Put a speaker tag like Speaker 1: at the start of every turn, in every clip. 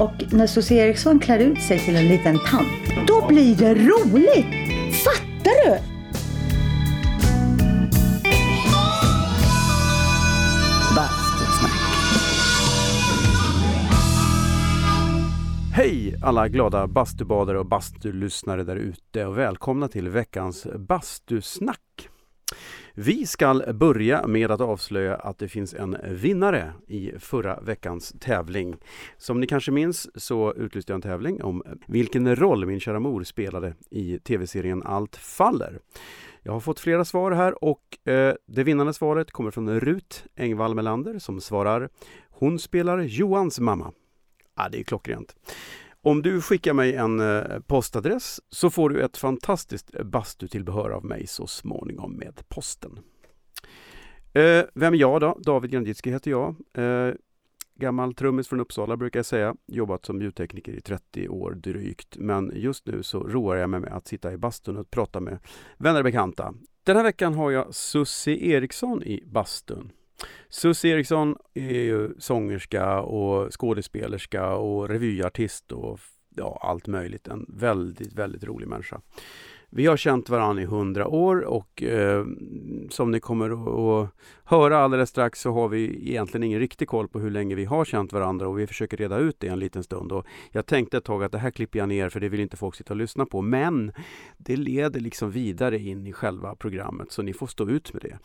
Speaker 1: Och när Susie Eriksson klär ut sig till en liten tant, då blir det roligt! Fattar du?
Speaker 2: Bastusnack.
Speaker 3: Hej alla glada bastubadare och bastulyssnare där ute och välkomna till veckans bastusnack. Vi ska börja med att avslöja att det finns en vinnare i förra veckans tävling. Som ni kanske minns så utlyste jag en tävling om vilken roll min kära mor spelade i tv-serien Allt faller. Jag har fått flera svar här och eh, det vinnande svaret kommer från Rut Engvall Melander som svarar Hon spelar Johans mamma. Ja, det är klockrent. Om du skickar mig en eh, postadress så får du ett fantastiskt bastutillbehör av mig så småningom med posten. Eh, vem är jag då? David Granditsky heter jag. Eh, gammal trummis från Uppsala brukar jag säga. Jobbat som ljudtekniker i 30 år drygt. Men just nu så roar jag mig med att sitta i bastun och prata med vänner och bekanta. Den här veckan har jag Susie Eriksson i bastun. Susie Eriksson är ju sångerska och skådespelerska och revyartist och ja, allt möjligt. En väldigt, väldigt rolig människa. Vi har känt varandra i hundra år och eh, som ni kommer att höra alldeles strax så har vi egentligen ingen riktig koll på hur länge vi har känt varandra och vi försöker reda ut det en liten stund. Och jag tänkte ett tag att det här klipper jag ner för det vill inte folk sitta och lyssna på. Men det leder liksom vidare in i själva programmet så ni får stå ut med det.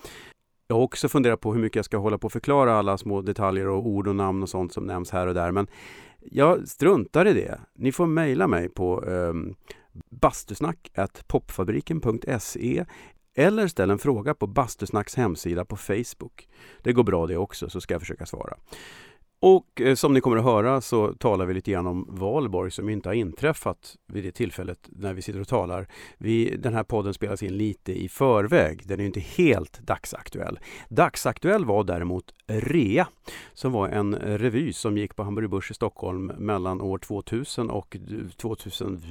Speaker 3: Jag har också funderat på hur mycket jag ska hålla på att förklara alla små detaljer och ord och namn och sånt som nämns här och där. Men jag struntar i det. Ni får mejla mig på eh, bastusnack.popfabriken.se eller ställ en fråga på Bastusnacks hemsida på Facebook. Det går bra det också, så ska jag försöka svara. Och eh, som ni kommer att höra så talar vi lite grann om valborg som inte har inträffat vid det tillfället när vi sitter och talar. Vi, den här podden spelas in lite i förväg. Den är inte helt dagsaktuell. Dagsaktuell var däremot Rea som var en revy som gick på Hamburger Börs i Stockholm mellan år 2000 och eh, 2000,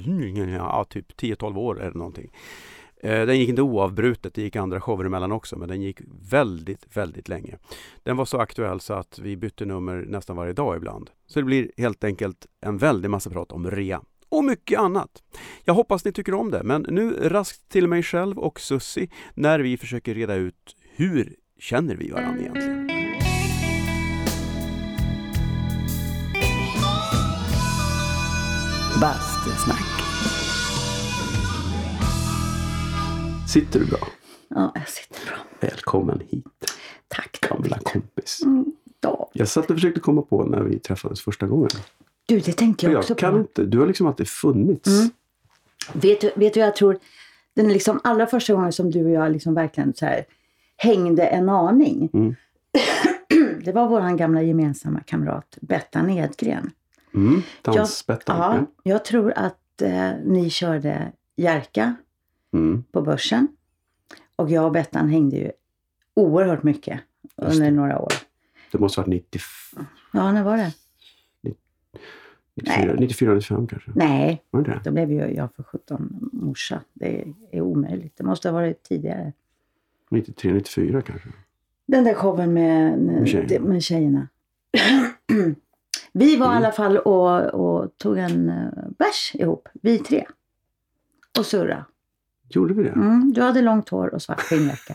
Speaker 3: ja, typ 10-12 år eller någonting. Eh, den gick inte oavbrutet, det gick andra shower emellan också, men den gick väldigt, väldigt länge. Den var så aktuell så att vi bytte nummer nästan varje dag ibland. Så det blir helt enkelt en väldig massa prat om rea och mycket annat. Jag hoppas ni tycker om det, men nu raskt till mig själv och Sussi när vi försöker reda ut hur känner vi varandra egentligen?
Speaker 2: Bastusnack.
Speaker 3: Sitter du bra?
Speaker 1: Ja, jag sitter bra.
Speaker 3: Välkommen hit,
Speaker 1: Tack.
Speaker 3: gamla kompis.
Speaker 1: Mm, David.
Speaker 3: Jag satt och försökte komma på när vi träffades första gången.
Speaker 1: Du, det tänkte jag också
Speaker 3: jag kan
Speaker 1: på.
Speaker 3: inte, du har liksom alltid funnits.
Speaker 1: Mm. Vet du, vet du jag tror, den liksom allra första gången som du och jag liksom verkligen så här hängde en aning.
Speaker 3: Mm.
Speaker 1: det var vår gamla gemensamma kamrat Bettan Edgren.
Speaker 3: Mm. Dansbettan.
Speaker 1: Ja,
Speaker 3: Ja.
Speaker 1: jag tror att eh, ni körde Jerka
Speaker 3: Mm.
Speaker 1: på börsen. Och jag och Bettan hängde ju oerhört mycket under några år.
Speaker 3: Det måste ha varit 90,
Speaker 1: Ja, när var det?
Speaker 3: 94,
Speaker 1: Nej.
Speaker 3: 94, 95 kanske?
Speaker 1: Nej,
Speaker 3: Var det
Speaker 1: då blev ju jag för 17 morsa. Det är omöjligt. Det måste ha varit tidigare.
Speaker 3: 93, 94 kanske?
Speaker 1: Den där showen med,
Speaker 3: Med tjejerna.
Speaker 1: med tjejerna. vi var i
Speaker 3: Mm.
Speaker 1: alla fall och, och tog en uh, bärs ihop, vi tre. Och surra.
Speaker 3: Gjorde vi det?
Speaker 1: Mm, du hade långt hår och svart skinnjacka.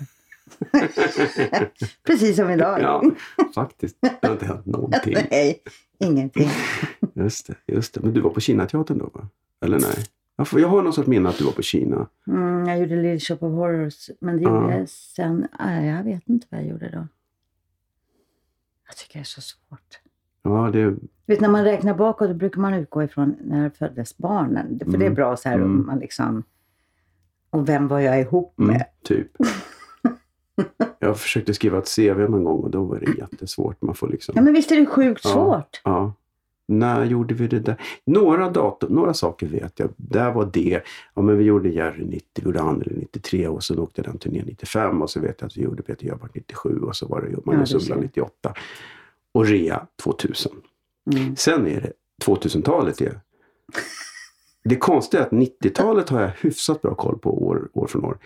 Speaker 1: Precis som idag.
Speaker 3: ja, faktiskt. Det har inte hänt någonting.
Speaker 1: Nej, ingenting.
Speaker 3: Just det, just det. Men du var på Kinateatern då va? Eller nej? Jag har någon sorts minne att du var på Kina.
Speaker 1: Mm, jag gjorde Little Shop of Horrors. Men det gjorde jag sen. Nej, jag vet inte vad jag gjorde då. Jag tycker det är så svårt.
Speaker 3: Ja, det...
Speaker 1: Vet, när man räknar bakåt brukar man utgå ifrån när föddes barnen. För det är
Speaker 3: Mm.
Speaker 1: bra så här
Speaker 3: Mm.
Speaker 1: om man liksom... Och vem var jag ihop
Speaker 3: Mm,
Speaker 1: med?
Speaker 3: typ. Jag försökte skriva ett CV någon gång och då var det jättesvårt. Man får liksom...
Speaker 1: Ja, men visst är det sjukt
Speaker 3: Ja.
Speaker 1: svårt?
Speaker 3: Ja. När gjorde vi det där? Några datum, några saker vet jag. Där var det. Ja, men vi gjorde Jerry 90, vi gjorde Anneli 93 och så åkte den turnén 95 och så vet jag att vi gjorde Peter Jöback 97 och så var det Magnus
Speaker 1: ser.
Speaker 3: Uggla 98. Och Rea 2000.
Speaker 1: Mm.
Speaker 3: Sen är det 2000-talet. Är. Det konstiga är att 90-talet har jag hyfsat bra koll på år, år från år.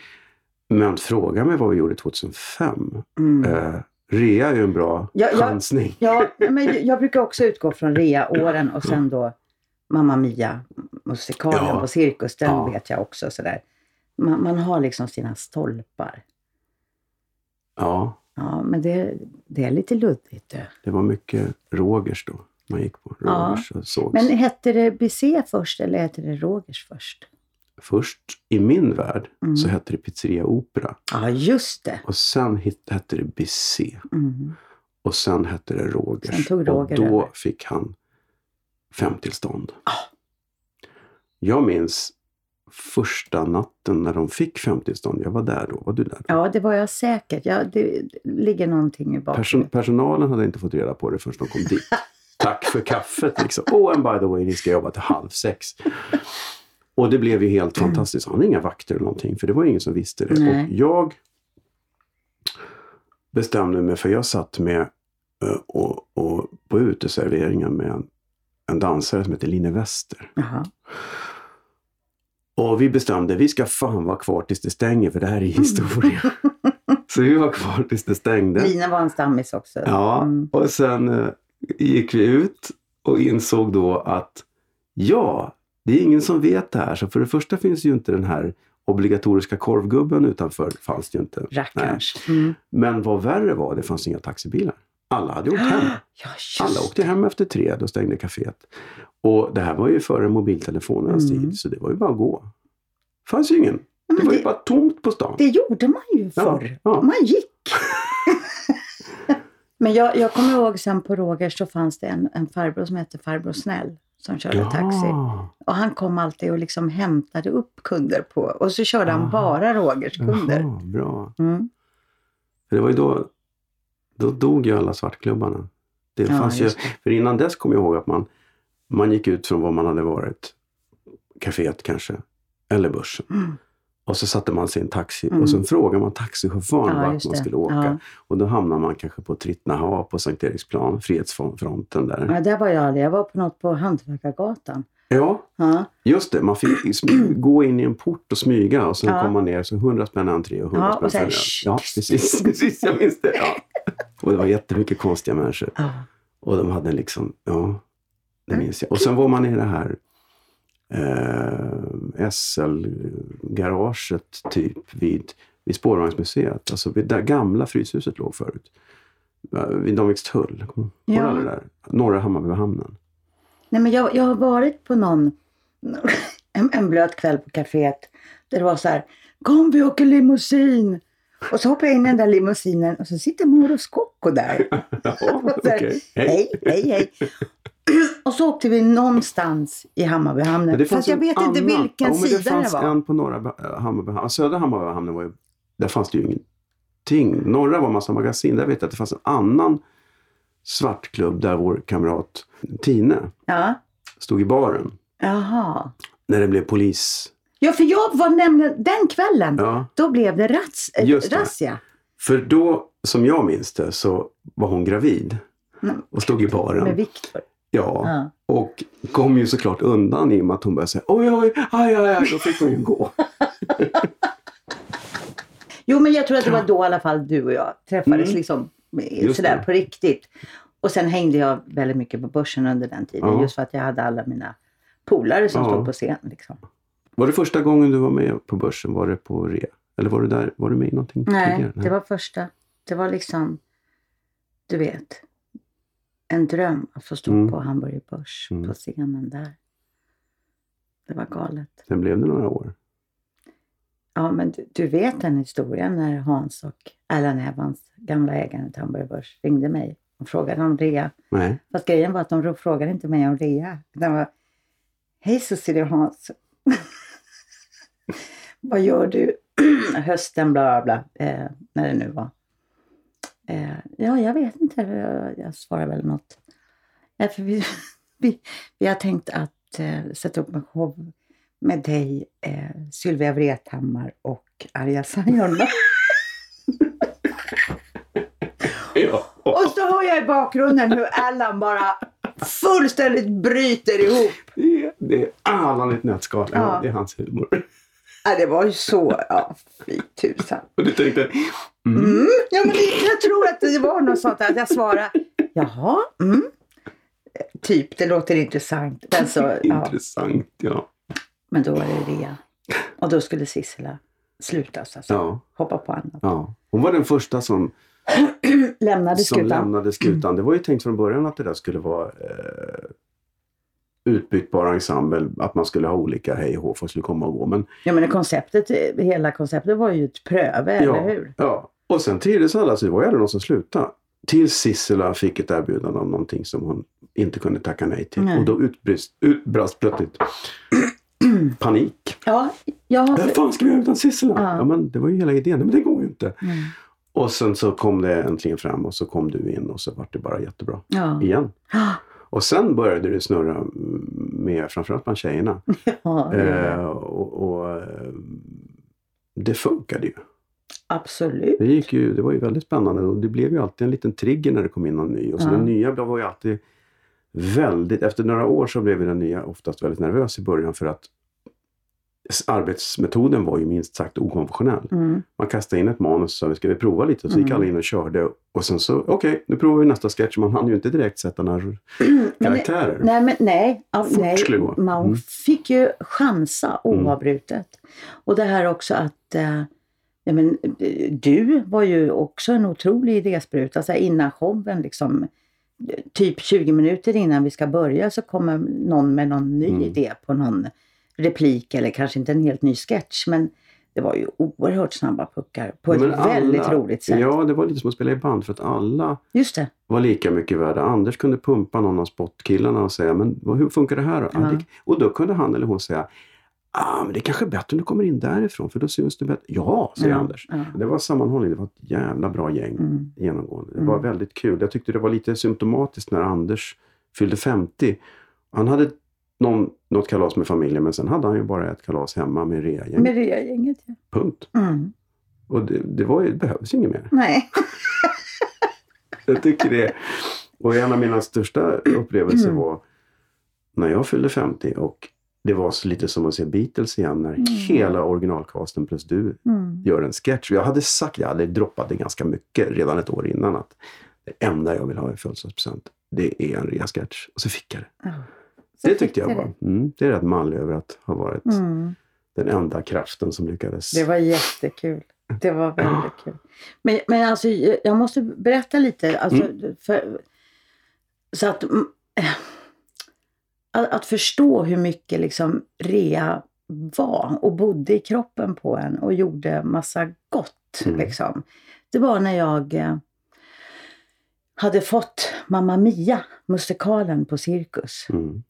Speaker 3: Men fråga mig vad vi gjorde 2005.
Speaker 1: Mm.
Speaker 3: Eh, Rea är ju en bra
Speaker 1: Ja, ja.
Speaker 3: chansning.
Speaker 1: Ja, men jag brukar också utgå från rea-åren och sen då Mamma Mia, musikalen
Speaker 3: Ja.
Speaker 1: på Cirkus, den
Speaker 3: Ja.
Speaker 1: vet jag också sådär. Man, man har liksom sina stolpar.
Speaker 3: Ja,
Speaker 1: Ja, men det, det är lite luddigt det.
Speaker 3: det var mycket Rogers då. Man gick på
Speaker 1: Ja.
Speaker 3: Rogers och sågs.
Speaker 1: Men hette det BC först eller hette det Rogers först?
Speaker 3: Först i min värld
Speaker 1: Mm.
Speaker 3: så hette det Pizzeria Opera.
Speaker 1: Ja, just det.
Speaker 3: Och sen hette det BC.
Speaker 1: Mm.
Speaker 3: Och sen hette det Rogers.
Speaker 1: Sen tog Roger
Speaker 3: och då
Speaker 1: över.
Speaker 3: fick han femtillstånd.
Speaker 1: Ah.
Speaker 3: Jag minns första natten när de fick femtillstånd. Jag var där då. Var du där? då?
Speaker 1: Ja, det var jag säkert. Ja, det ligger någonting i
Speaker 3: Person,
Speaker 1: bakgrunden.
Speaker 3: personalen hade inte fått reda på det förrän de kom dit. Tack för kaffet liksom. Oh, and by the way, ni ska jobba till halv sex. Och det blev ju helt fantastiskt. Han hade inga vakter eller någonting, för det var ingen som visste det.
Speaker 1: Nej.
Speaker 3: Och jag bestämde mig, för jag satt med eh, och, och på uteserveringen med en, en dansare som heter Line Wester.
Speaker 1: Jaha.
Speaker 3: Och vi bestämde, vi ska fan vara kvar tills det stänger, för det här är historia. Så vi var kvar tills det stängde.
Speaker 1: Lina var en stammis också.
Speaker 3: Ja,
Speaker 1: Mm.
Speaker 3: och sen eh, gick vi ut och insåg då att ja, det är ingen som vet det här. Så för det första finns ju inte den här obligatoriska korvgubben utanför. fanns det ju inte.
Speaker 1: Rackarns. Mm.
Speaker 3: Men vad värre var, det fanns inga taxibilar. Alla hade åkt hem.
Speaker 1: Ja,
Speaker 3: Alla åkte hem efter tre, då stängde kaféet. Och det här var ju före mobiltelefonernas
Speaker 1: Mm.
Speaker 3: tid, så det var ju bara att gå. Det fanns ju ingen.
Speaker 1: Ja,
Speaker 3: Det var ju
Speaker 1: det-
Speaker 3: bara tomt på stan.
Speaker 1: Det gjorde man ju
Speaker 3: Ja,
Speaker 1: förr.
Speaker 3: ja.
Speaker 1: Man gick. Men jag, jag kommer ihåg sen på Rogers så fanns det en, en farbror som hette farbror Snäll som körde taxi. Och han kom alltid och liksom hämtade upp kunder på och så körde han
Speaker 3: Ah.
Speaker 1: bara Rogers kunder.
Speaker 3: Jaha, bra.
Speaker 1: Mm.
Speaker 3: För det var ju då, då dog ju alla svartklubbarna. Det
Speaker 1: Ja,
Speaker 3: fanns ju, för innan dess kommer jag ihåg att man, man gick ut från var man hade varit. Caféet kanske, eller börsen.
Speaker 1: Mm.
Speaker 3: Och så satte man sig i en taxi
Speaker 1: Mm.
Speaker 3: och sen frågade man taxichauffören
Speaker 1: Ja,
Speaker 3: vart man skulle åka.
Speaker 1: Ja.
Speaker 3: Och då hamnade man kanske på Trittnaha på Sankt Eriksplan, Frihetsfronten där.
Speaker 1: Ja, där var jag aldrig. Jag var på något på Hantverkargatan.
Speaker 3: Ja,
Speaker 1: Ja.
Speaker 3: just det. Man fick gå in i en port och smyga och sen
Speaker 1: Ja.
Speaker 3: kom man ner så 100 spänn entré och 100
Speaker 1: Ja,
Speaker 3: spänn
Speaker 1: och sen,
Speaker 3: Ja, precis, precis. Jag minns det. Ja. Och det var jättemycket konstiga människor.
Speaker 1: Ja.
Speaker 3: Och de hade liksom, ja, det
Speaker 1: Mm.
Speaker 3: minns jag. Och sen var man i det här eh, SL-garaget typ vid, vid Spårvagnsmuseet. Alltså vid där gamla Fryshuset låg förut. Eh, Vid Danvikstull. Kommer du
Speaker 1: Ja.
Speaker 3: det där? Norra Hammarbyhamnen.
Speaker 1: Nej, men jag, jag har varit på någon, en, en blöt kväll på kaféet där det var så här, kom vi åker limousin. Och så hoppar jag in i den där limousinen och så sitter Moro Scocco där.
Speaker 3: Ja, okej.
Speaker 1: Hej, hej, hej. Och så åkte vi någonstans i Hammarbyhamnen. Fast jag vet inte
Speaker 3: annan.
Speaker 1: vilken
Speaker 3: Ja,
Speaker 1: sida
Speaker 3: det fanns
Speaker 1: det var.
Speaker 3: en på norra Ba- Hammarbyhamnen. Södra Hammarbyhamnen var ju, där fanns det ju ingenting. Norra var massa magasin. Där vet jag att det fanns en annan svartklubb där vår kamrat Tine
Speaker 1: Ja,
Speaker 3: stod i baren.
Speaker 1: jaha.
Speaker 3: När det blev polis.
Speaker 1: Ja, för jag var nämligen, den kvällen,
Speaker 3: Ja,
Speaker 1: då blev det rats, äh, razzia.
Speaker 3: för då, som jag minns det, så var hon gravid.
Speaker 1: Mm.
Speaker 3: Och stod i baren.
Speaker 1: Med Viktor.
Speaker 3: Ja.
Speaker 1: Ja.
Speaker 3: Och kom ju såklart undan i och med att hon började säga oj, oj, aj, aj, aj. Då fick hon ju gå.
Speaker 1: Jo, men jag tror att det var då i alla fall du och jag träffades
Speaker 3: Mm.
Speaker 1: liksom
Speaker 3: Just
Speaker 1: sådär
Speaker 3: det.
Speaker 1: på riktigt. Och sen hängde jag väldigt mycket på börsen under den tiden.
Speaker 3: Ja.
Speaker 1: Just för att jag hade alla mina polare som
Speaker 3: Ja.
Speaker 1: stod på scen. Liksom.
Speaker 3: Var det första gången du var med på börsen? Var det på RE? Eller var du, där, var du med i någonting
Speaker 1: Nej,
Speaker 3: tidigare?
Speaker 1: det var första. Det var liksom, du vet, en dröm att få stå
Speaker 3: Mm.
Speaker 1: på Hamburger Börs
Speaker 3: Mm.
Speaker 1: på scenen där. Det var galet.
Speaker 3: Sen blev det några år.
Speaker 1: Ja, men du, du vet den historien när Hans och Allan Evans, gamla ägaren till Hamburger Börs, ringde mig och frågade om rea.
Speaker 3: Nej.
Speaker 1: Fast grejen var att de frågade inte mig om rea. De var, hej Cecilia Hans. Vad gör du hösten bla bla bla, eh, när det nu var. Eh, ja, jag vet inte. Jag, jag svarar väl något. Ja, för vi, vi, vi har tänkt att eh, sätta upp en show med dig, eh, Sylvia Vrethammar och Arja Saijonmaa.
Speaker 3: Ja.
Speaker 1: Och så hör jag i bakgrunden hur Allan bara fullständigt bryter ihop.
Speaker 3: Det är, det är Allan i ett nötskal. Ja.
Speaker 1: Ja.
Speaker 3: det är hans humor.
Speaker 1: Ja, det var ju så. Ja, fy tusan.
Speaker 3: Och du tänkte, mm,
Speaker 1: Mm, Ja, men jag tror att det var något sånt att jag svarade jaha, mm. Typ, det låter intressant. Men, så, ja.
Speaker 3: Intressant, ja.
Speaker 1: men då var det rea. Och då skulle Sissela sluta så säga.
Speaker 3: ja.
Speaker 1: Hoppa på annat.
Speaker 3: ja. Hon var den första som,
Speaker 1: Lämnade
Speaker 3: som
Speaker 1: skutan.
Speaker 3: lämnade skutan. Det var ju tänkt från början att det där skulle vara eh, utbytbar ensemble. Att man skulle ha olika hej och hå att skulle komma och gå. Men
Speaker 1: Ja, men konceptet, hela konceptet var ju ett pröve, eller
Speaker 3: ja,
Speaker 1: hur?
Speaker 3: ja. Och sen trivdes alla så det var ju aldrig någon som slutade. Tills Sissela fick ett erbjudande om någonting som hon inte kunde tacka nej till.
Speaker 1: Nej.
Speaker 3: Och då utbrast, utbrast plötsligt panik.
Speaker 1: Ja, jag har...
Speaker 3: Vad fan ska vi göra utan Sissela?
Speaker 1: Ja.
Speaker 3: Ja. men det var ju hela idén. Men det går ju inte.
Speaker 1: Mm.
Speaker 3: Och sen så kom det äntligen fram och så kom du in och så var det bara jättebra.
Speaker 1: Ja.
Speaker 3: Igen. Och sen började det snurra med framförallt bland tjejerna.
Speaker 1: ja, det.
Speaker 3: Eh, och, och eh, det funkade ju.
Speaker 1: Absolut.
Speaker 3: Det, gick ju. det var ju väldigt spännande och det blev ju alltid en liten trigger när det kom in någon ny. Och så
Speaker 1: Ja.
Speaker 3: den nya var ju alltid väldigt... Efter några år så blev den nya oftast väldigt nervös i början för att arbetsmetoden var ju minst sagt okonventionell.
Speaker 1: Mm.
Speaker 3: Man kastade in ett manus och sa ska vi prova lite? Så gick
Speaker 1: Mm.
Speaker 3: alla in och körde och sen så okej, nu provar vi nästa sketch. Man hann ju inte direkt sätta några karaktärer.
Speaker 1: Nej, men nej. Ja, nej. Man
Speaker 3: Mm.
Speaker 1: fick ju chansa oavbrutet. Och det här också att eh, ja, men, eh, du var ju också en otrolig idéspruta. Alltså innan showen, liksom, typ 20 minuter innan vi ska börja så kommer någon med någon ny
Speaker 3: Mm.
Speaker 1: idé på någon replik eller kanske inte en helt ny sketch. Men det var ju oerhört snabba puckar på ett
Speaker 3: Men alla-
Speaker 1: väldigt roligt sätt.
Speaker 3: Ja, det var lite som att spela i band för att alla var lika mycket värda. Anders kunde pumpa någon av spotkillarna och säga, men hur funkar det här då? Ja.
Speaker 1: Ja.
Speaker 3: och då kunde han eller hon säga, ah, men det är kanske är bättre om du kommer in därifrån för då syns du bättre. Ja, säger
Speaker 1: Ja,
Speaker 3: Anders.
Speaker 1: ja.
Speaker 3: Det var sammanhållning, det var ett jävla bra gäng
Speaker 1: Mm.
Speaker 3: genomgående. Det
Speaker 1: Mm.
Speaker 3: var väldigt kul. Jag tyckte det var lite symptomatiskt när Anders fyllde 50. Han hade någon, något kalas med familjen men sen hade han ju bara ett kalas hemma med reagäng.
Speaker 1: Med det gänget ja.
Speaker 3: Punkt.
Speaker 1: Mm.
Speaker 3: Och det, det, var ju, det behövs inget mer.
Speaker 1: Nej.
Speaker 3: Jag tycker det. Och en av mina största upplevelser
Speaker 1: Mm.
Speaker 3: var när jag fyllde 50 och det var så lite som att se Beatles igen när
Speaker 1: Mm.
Speaker 3: hela originalcasten plus du
Speaker 1: Mm.
Speaker 3: gör en sketch. Jag hade sagt, jag hade droppat det ganska mycket redan ett år innan att det enda jag vill ha i födelsedagspresent det är en rea-sketch. Och så fick jag det.
Speaker 1: Så
Speaker 3: Det tyckte jag var, mm, det är rätt manlig över att ha varit.
Speaker 1: Mm.
Speaker 3: den enda kraften som lyckades.
Speaker 1: Det var jättekul. Det var väldigt kul. Men, men alltså, jag måste berätta lite. Alltså,
Speaker 3: Mm.
Speaker 1: för, så att, mm, eh, att, att förstå hur mycket liksom rea var och bodde i kroppen på en och gjorde massa gott.
Speaker 3: Mm.
Speaker 1: Liksom. Det var när jag eh, hade fått Mamma Mia, musikalen på Cirkus.
Speaker 3: Mm.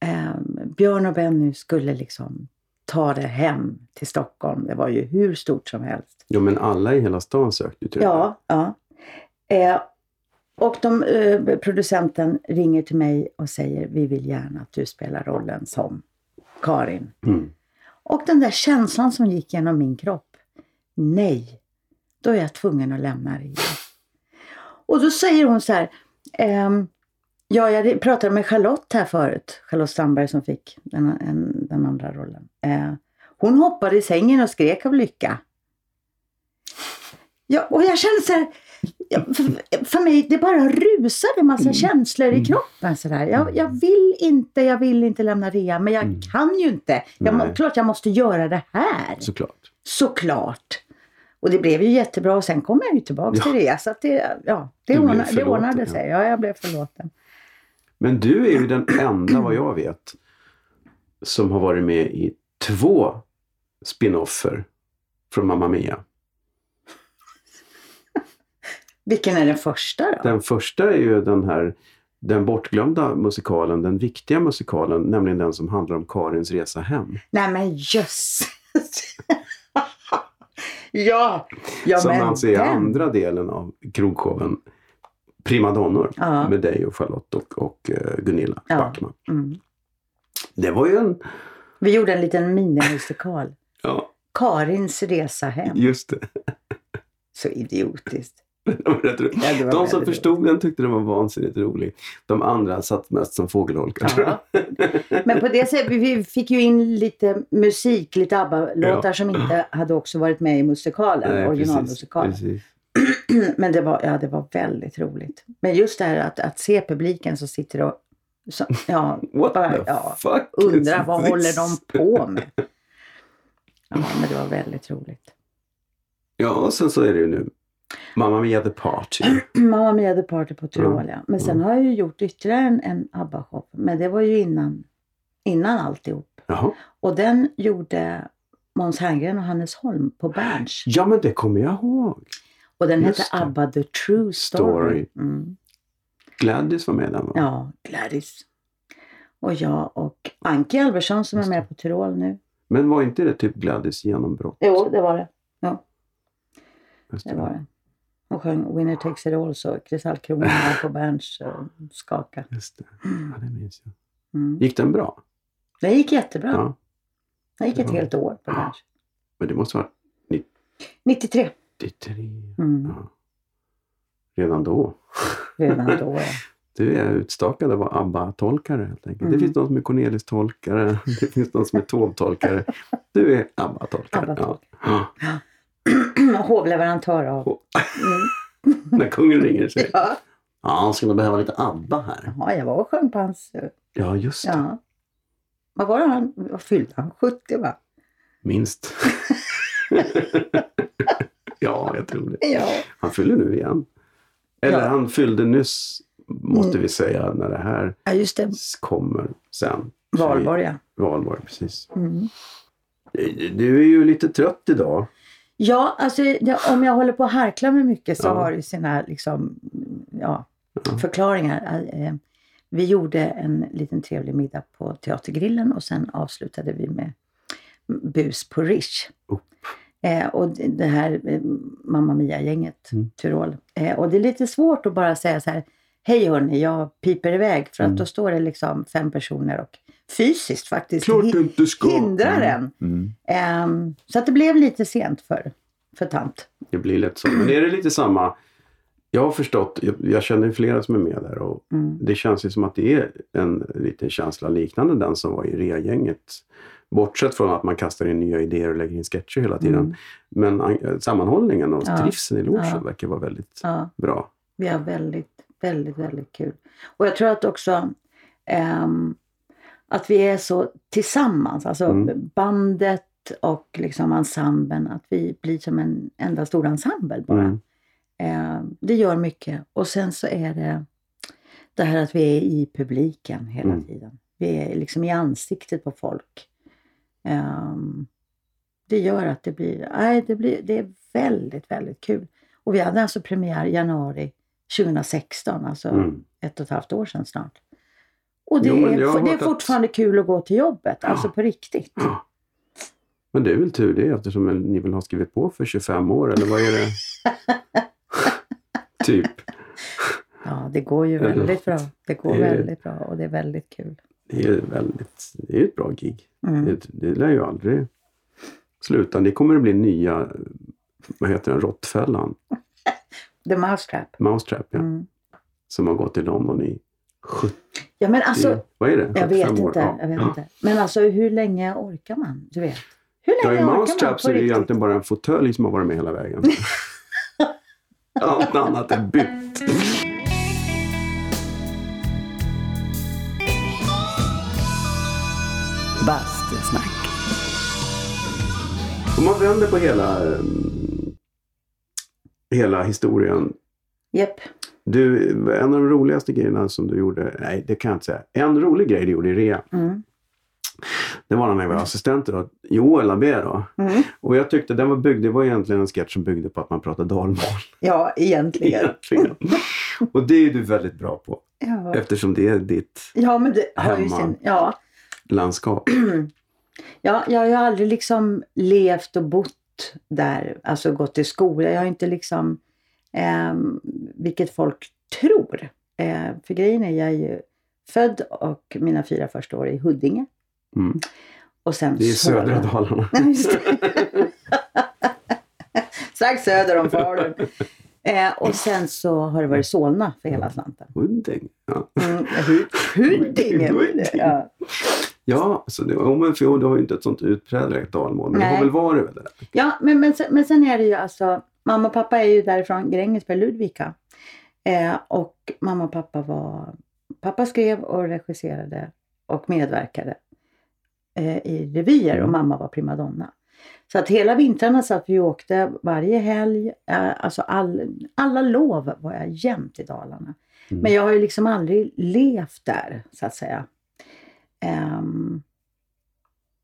Speaker 1: Eh, Björn och Benny skulle liksom ta det hem till Stockholm. Det var ju hur stort som helst.
Speaker 3: Jo men alla i hela stan sökte ju till det.
Speaker 1: Ja, ja. Eh, och de, eh, producenten ringer till mig och säger vi vill gärna att du spelar rollen som Karin.
Speaker 3: Mm.
Speaker 1: Och den där känslan som gick genom min kropp. Nej, då är jag tvungen att lämna det. Och då säger hon så här. ehm, ja, jag pratade med Charlotte här förut. Charlotte Strandberg som fick den, en, den andra rollen. Eh, hon hoppade i sängen och skrek av lycka. Ja, och jag kände så här. Ja, För, mig, det bara rusade en massa
Speaker 3: Mm.
Speaker 1: känslor i
Speaker 3: Mm.
Speaker 1: kroppen. Så där. Jag, jag vill inte, jag vill inte lämna rea, men jag
Speaker 3: Mm.
Speaker 1: kan ju inte. Jag, må- klart jag måste göra det här.
Speaker 3: Såklart.
Speaker 1: Såklart. Och det blev ju jättebra och sen kom jag ju tillbaka
Speaker 3: Ja.
Speaker 1: till rea. Så det, ja, det, ordna, det ordnade
Speaker 3: ja.
Speaker 1: sig. Ja, jag blev förlåten.
Speaker 3: Men du är ju den enda vad jag vet som har varit med i två spinoffer från Mamma Mia.
Speaker 1: Vilken är den första då?
Speaker 3: Den första är ju den här den bortglömda musikalen, den viktiga musikalen, nämligen den som handlar om Karins resa hem.
Speaker 1: Nej men jösses! ja! ja
Speaker 3: som
Speaker 1: men
Speaker 3: alltså är
Speaker 1: den.
Speaker 3: andra delen av krogshowen Primadonnor
Speaker 1: Ja.
Speaker 3: med dig och Charlotte och, och eh, Gunilla
Speaker 1: Ja.
Speaker 3: Backman.
Speaker 1: Mm.
Speaker 3: Det var ju en...
Speaker 1: Vi gjorde en liten minimusikal.
Speaker 3: Ja,
Speaker 1: Karins resa hem.
Speaker 3: just det.
Speaker 1: Så idiotiskt.
Speaker 3: De som förstod den tyckte den var vansinnigt rolig. De andra satt mest som fågelholkar.
Speaker 1: Ja. Men på det sättet, vi fick ju in lite musik, lite ABBA-låtar
Speaker 3: Ja.
Speaker 1: som inte hade också varit med i musikalen,
Speaker 3: Nej,
Speaker 1: originalmusikalen.
Speaker 3: precis,
Speaker 1: Men det var, ja, det var väldigt roligt. Men just det här att, att se publiken som sitter och så, ja,
Speaker 3: What
Speaker 1: bara, ja, undrar vad
Speaker 3: this?
Speaker 1: håller de på med? Ja, men det var väldigt roligt.
Speaker 3: Ja, och sen så är det ju nu Mamma Mia the Party.
Speaker 1: Mamma Mia the Party på Tyrol, ja. Men sen
Speaker 3: Mm.
Speaker 1: har jag ju gjort ytterligare en, en ABBA-show. Men det var ju innan, innan alltihop.
Speaker 3: Jaha.
Speaker 1: Och den gjorde Måns Herngren och Hannes Holm på Berns.
Speaker 3: Ja, men det kommer jag ihåg.
Speaker 1: Och den
Speaker 3: Just
Speaker 1: hette. ABBA The True Story.
Speaker 3: Story.
Speaker 1: Mm.
Speaker 3: Gladys var med där va?
Speaker 1: Ja, Gladys. Och jag och Anki Albersson som är med på Tyrol nu.
Speaker 3: Men var inte det typ Gladys genombrott?
Speaker 1: Jo, det var det.
Speaker 3: Just
Speaker 1: Det var det. Och sjöng Winner Takes It All så Kristallkronan var på Berns och skaka.
Speaker 3: Just det. Ja, det minns jag.
Speaker 1: Mm.
Speaker 3: Gick den bra?
Speaker 1: Det gick jättebra.
Speaker 3: Ja.
Speaker 1: Det gick ett
Speaker 3: Ja.
Speaker 1: helt år på Berns.
Speaker 3: Men det måste vara
Speaker 1: 93.
Speaker 3: 93.
Speaker 1: Mm.
Speaker 3: Ja. Redan då.
Speaker 1: Redan då. ja.
Speaker 3: Du är utstakad av ABBA-tolkare helt enkelt.
Speaker 1: Mm.
Speaker 3: Det finns de som är Cornelis-tolkare, det finns de som är Taube-tolkare. Du är ABBA-tolkare.
Speaker 1: ABBA-tolkare.
Speaker 3: Ja.
Speaker 1: Hovleverantör av. Mm.
Speaker 3: När kungen ringer säger
Speaker 1: Ja.
Speaker 3: Ja, han skulle behöva lite ABBA här.
Speaker 1: ja, jag var och sjöng på hans... eh,
Speaker 3: Ja, just det.
Speaker 1: Ja. Vad var det han? Vad fyllde han? 70 va?
Speaker 3: Minst. ja, jag tror det.
Speaker 1: Ja.
Speaker 3: Han fyller nu igen. Eller
Speaker 1: Ja.
Speaker 3: han fyllde nyss, måste
Speaker 1: Mm.
Speaker 3: vi säga, när det här
Speaker 1: Ja, just det.
Speaker 3: kommer sen.
Speaker 1: Valborg ja.
Speaker 3: Valborg, precis.
Speaker 1: Mm.
Speaker 3: Du är ju lite trött idag.
Speaker 1: Ja, alltså det, om jag håller på att harkla med mycket så
Speaker 3: Ja.
Speaker 1: har det sina liksom, ja, förklaringar. Eh, Vi gjorde en liten trevlig middag på Teatergrillen och sen avslutade vi med bus på Rish.
Speaker 3: Oh.
Speaker 1: Eh, och det här eh, Mamma Mia-gänget,
Speaker 3: Mm.
Speaker 1: Tyrol. Eh, och det är lite svårt att bara säga så här, hej hörni, jag piper iväg. För
Speaker 3: Mm.
Speaker 1: att då står det liksom fem personer och fysiskt faktiskt
Speaker 3: Klart du inte ska.
Speaker 1: hindrar
Speaker 3: Mm.
Speaker 1: en.
Speaker 3: Mm.
Speaker 1: Ehm, så att det blev lite sent för, för tant.
Speaker 3: Det blir lätt så. Men är det lite samma? Jag har förstått, jag, jag känner flera som är med där och
Speaker 1: Mm.
Speaker 3: det känns ju som att det är en liten känsla liknande den som var i REA-gänget. Bortsett från att man kastar in nya idéer och lägger in sketcher hela tiden.
Speaker 1: Mm.
Speaker 3: Men an- sammanhållningen och
Speaker 1: Ja.
Speaker 3: trivseln i logen
Speaker 1: Ja.
Speaker 3: verkar vara väldigt
Speaker 1: Ja,
Speaker 3: bra.
Speaker 1: vi har väldigt, väldigt, väldigt kul. Och jag tror att också ehm, att vi är så tillsammans, alltså
Speaker 3: Mm.
Speaker 1: bandet och liksom ensemblen, att vi blir som en enda stor ensemble bara.
Speaker 3: Mm.
Speaker 1: Ehm, det gör mycket. Och sen så är det det här att vi är i publiken hela
Speaker 3: Mm.
Speaker 1: tiden. Vi är liksom i ansiktet på folk. Ehm, det gör att det blir, nej, det blir, det är väldigt, väldigt kul. Och vi hade alltså premiär i januari 2016, alltså
Speaker 3: Mm.
Speaker 1: ett och ett halvt år sedan snart. Och det,
Speaker 3: Jo,
Speaker 1: är,
Speaker 3: har
Speaker 1: det är
Speaker 3: hört att-
Speaker 1: fortfarande kul att gå till jobbet,
Speaker 3: Ja.
Speaker 1: alltså på riktigt.
Speaker 3: Men det är väl tur det eftersom ni vill ha skrivit på för 25 år eller vad är det? typ.
Speaker 1: Ja, det går ju väldigt bra. Det går
Speaker 3: Det är-
Speaker 1: väldigt bra och det är väldigt kul.
Speaker 3: Det är väldigt, det är ett bra gig.
Speaker 1: Mm.
Speaker 3: Det, det lär ju aldrig sluta. Det kommer att bli nya, vad heter den, Råttfällan?
Speaker 1: The Mousetrap.
Speaker 3: Mousetrap, ja.
Speaker 1: Mm.
Speaker 3: Som har gått i London i 70,
Speaker 1: Ja, men alltså,
Speaker 3: vad är det?
Speaker 1: jag vet
Speaker 3: 75 år?
Speaker 1: inte.
Speaker 3: Ja.
Speaker 1: Jag vet inte. Men alltså, hur länge orkar man? Du vet. Hur
Speaker 3: Ja,
Speaker 1: länge
Speaker 3: i
Speaker 1: orkar man
Speaker 3: Mousetrap
Speaker 1: på
Speaker 3: så är det
Speaker 1: riktigt?
Speaker 3: egentligen bara en fåtölj som har varit med hela vägen. Allt annat är bytt.
Speaker 2: Bastusnack.
Speaker 3: Om man vänder på hela, eh, hela historien.
Speaker 1: Japp.
Speaker 3: Du, en av de roligaste grejerna som du gjorde, nej det kan jag inte säga. En rolig grej du gjorde i rea,
Speaker 1: Mm.
Speaker 3: det var när jag var assistent då, Joel Abé då.
Speaker 1: Mm.
Speaker 3: Och jag tyckte den var byggd, det var egentligen en sketch som byggde på att man pratade dalmål.
Speaker 1: Ja, egentligen.
Speaker 3: egentligen. Och det är du väldigt bra på
Speaker 1: Ja,
Speaker 3: eftersom det är ditt
Speaker 1: ja men det har ju sin... Ja.
Speaker 3: landskap.
Speaker 1: Ja, jag har ju aldrig liksom levt och bott där, alltså gått i skola. Jag har inte liksom, ehm, vilket folk tror. Eh, för grejen är, jag är ju född och mina fyra första år i Huddinge.
Speaker 3: Mm.
Speaker 1: Och sen
Speaker 3: Det är södra
Speaker 1: Solna.
Speaker 3: Dalarna.
Speaker 1: Det. Strax söder om Falun. Eh, och sen så har det varit Solna för hela slanten.
Speaker 3: Huddinge. Ja,
Speaker 1: Mm, Hu- Huddinge. Ja.
Speaker 3: ja så det, oh, men för, du har ju inte ett sånt utpräglat dalmål. Men det
Speaker 1: Nej.
Speaker 3: har väl varit det?
Speaker 1: Ja, men, men, men sen är det ju alltså, mamma och pappa är ju därifrån Grängesberg, Ludvika. Eh, och mamma och pappa var... Pappa skrev och regisserade och medverkade eh, i revyer och
Speaker 3: Mm.
Speaker 1: mamma var primadonna. Så att hela vintrarna satt vi och åkte varje helg. Eh, alltså all, alla lov var jag jämt i Dalarna.
Speaker 3: Mm.
Speaker 1: Men jag har ju liksom aldrig levt där, så att säga. Ehm,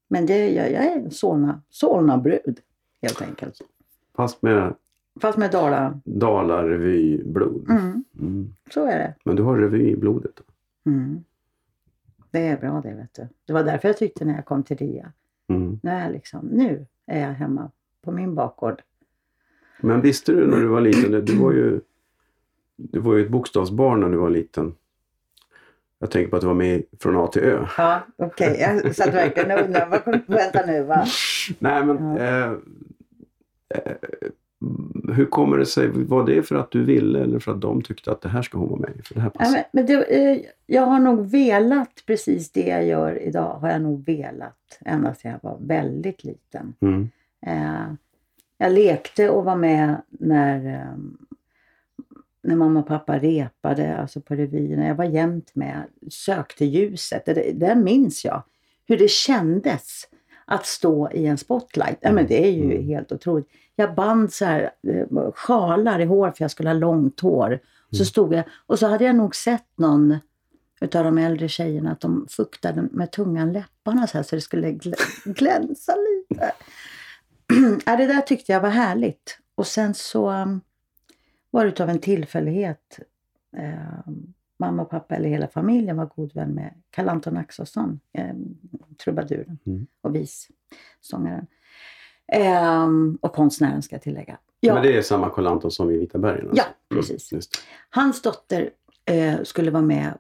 Speaker 1: men det, jag, jag är Solna, Solnabrud, helt enkelt.
Speaker 3: Fast med
Speaker 1: Fast med Dala.
Speaker 3: Dalarevy-blod.
Speaker 1: Mm,
Speaker 3: Mm.
Speaker 1: så är det.
Speaker 3: Men du har revy i blodet? Då.
Speaker 1: Mm. Det är bra det, vet du. Det var därför jag tyckte när jag kom till RIA.
Speaker 3: Mm.
Speaker 1: Nu är jag, liksom, nu är jag hemma på min bakgård.
Speaker 3: Men visste du när du var liten, du var ju, du var ju ett bokstavsbarn när du var liten. Jag tänker på att du var med från A till Ö.
Speaker 1: Ja, okej. Jag satt verkligen och undrade. Vad kommer- Vänta nu, va?
Speaker 3: Nej, men
Speaker 1: Ja.
Speaker 3: eh, eh, hur kommer det sig? Var det för att du ville eller för att de tyckte att det här ska hon vara med i? För det här
Speaker 1: Ja,
Speaker 3: passar.
Speaker 1: men, men det, eh, jag har nog velat precis det jag gör idag. Har jag nog velat ända sedan jag var väldigt liten.
Speaker 3: Mm.
Speaker 1: Eh, jag lekte och var med när, eh, när mamma och pappa repade, alltså på revyerna. Jag var jämt med. Sökte ljuset. Det, det minns jag. Hur det kändes att stå i en spotlight. Ja, men det är ju
Speaker 3: Mm.
Speaker 1: helt otroligt. Jag band så här, eh, sjalar i hår för jag skulle ha långt hår. Så
Speaker 3: Mm.
Speaker 1: stod jag, och så hade jag nog sett någon utav de äldre tjejerna att de fuktade med tungan läpparna så här så det skulle glä- glänsa lite. ja, det där tyckte jag var härligt. Och sen så um, var det utav en tillfällighet. Eh, mamma och pappa, eller hela familjen, var god vän med Karl Anton Axelsson, eh, trubaduren
Speaker 3: Mm.
Speaker 1: och vissångaren. Eh, och konstnären ska jag tillägga. Ja,
Speaker 3: Men det är samma Karl Anton som i Vita bergen? alltså?
Speaker 1: Ja, precis.
Speaker 3: Mm, just det.
Speaker 1: Hans dotter eh, skulle vara med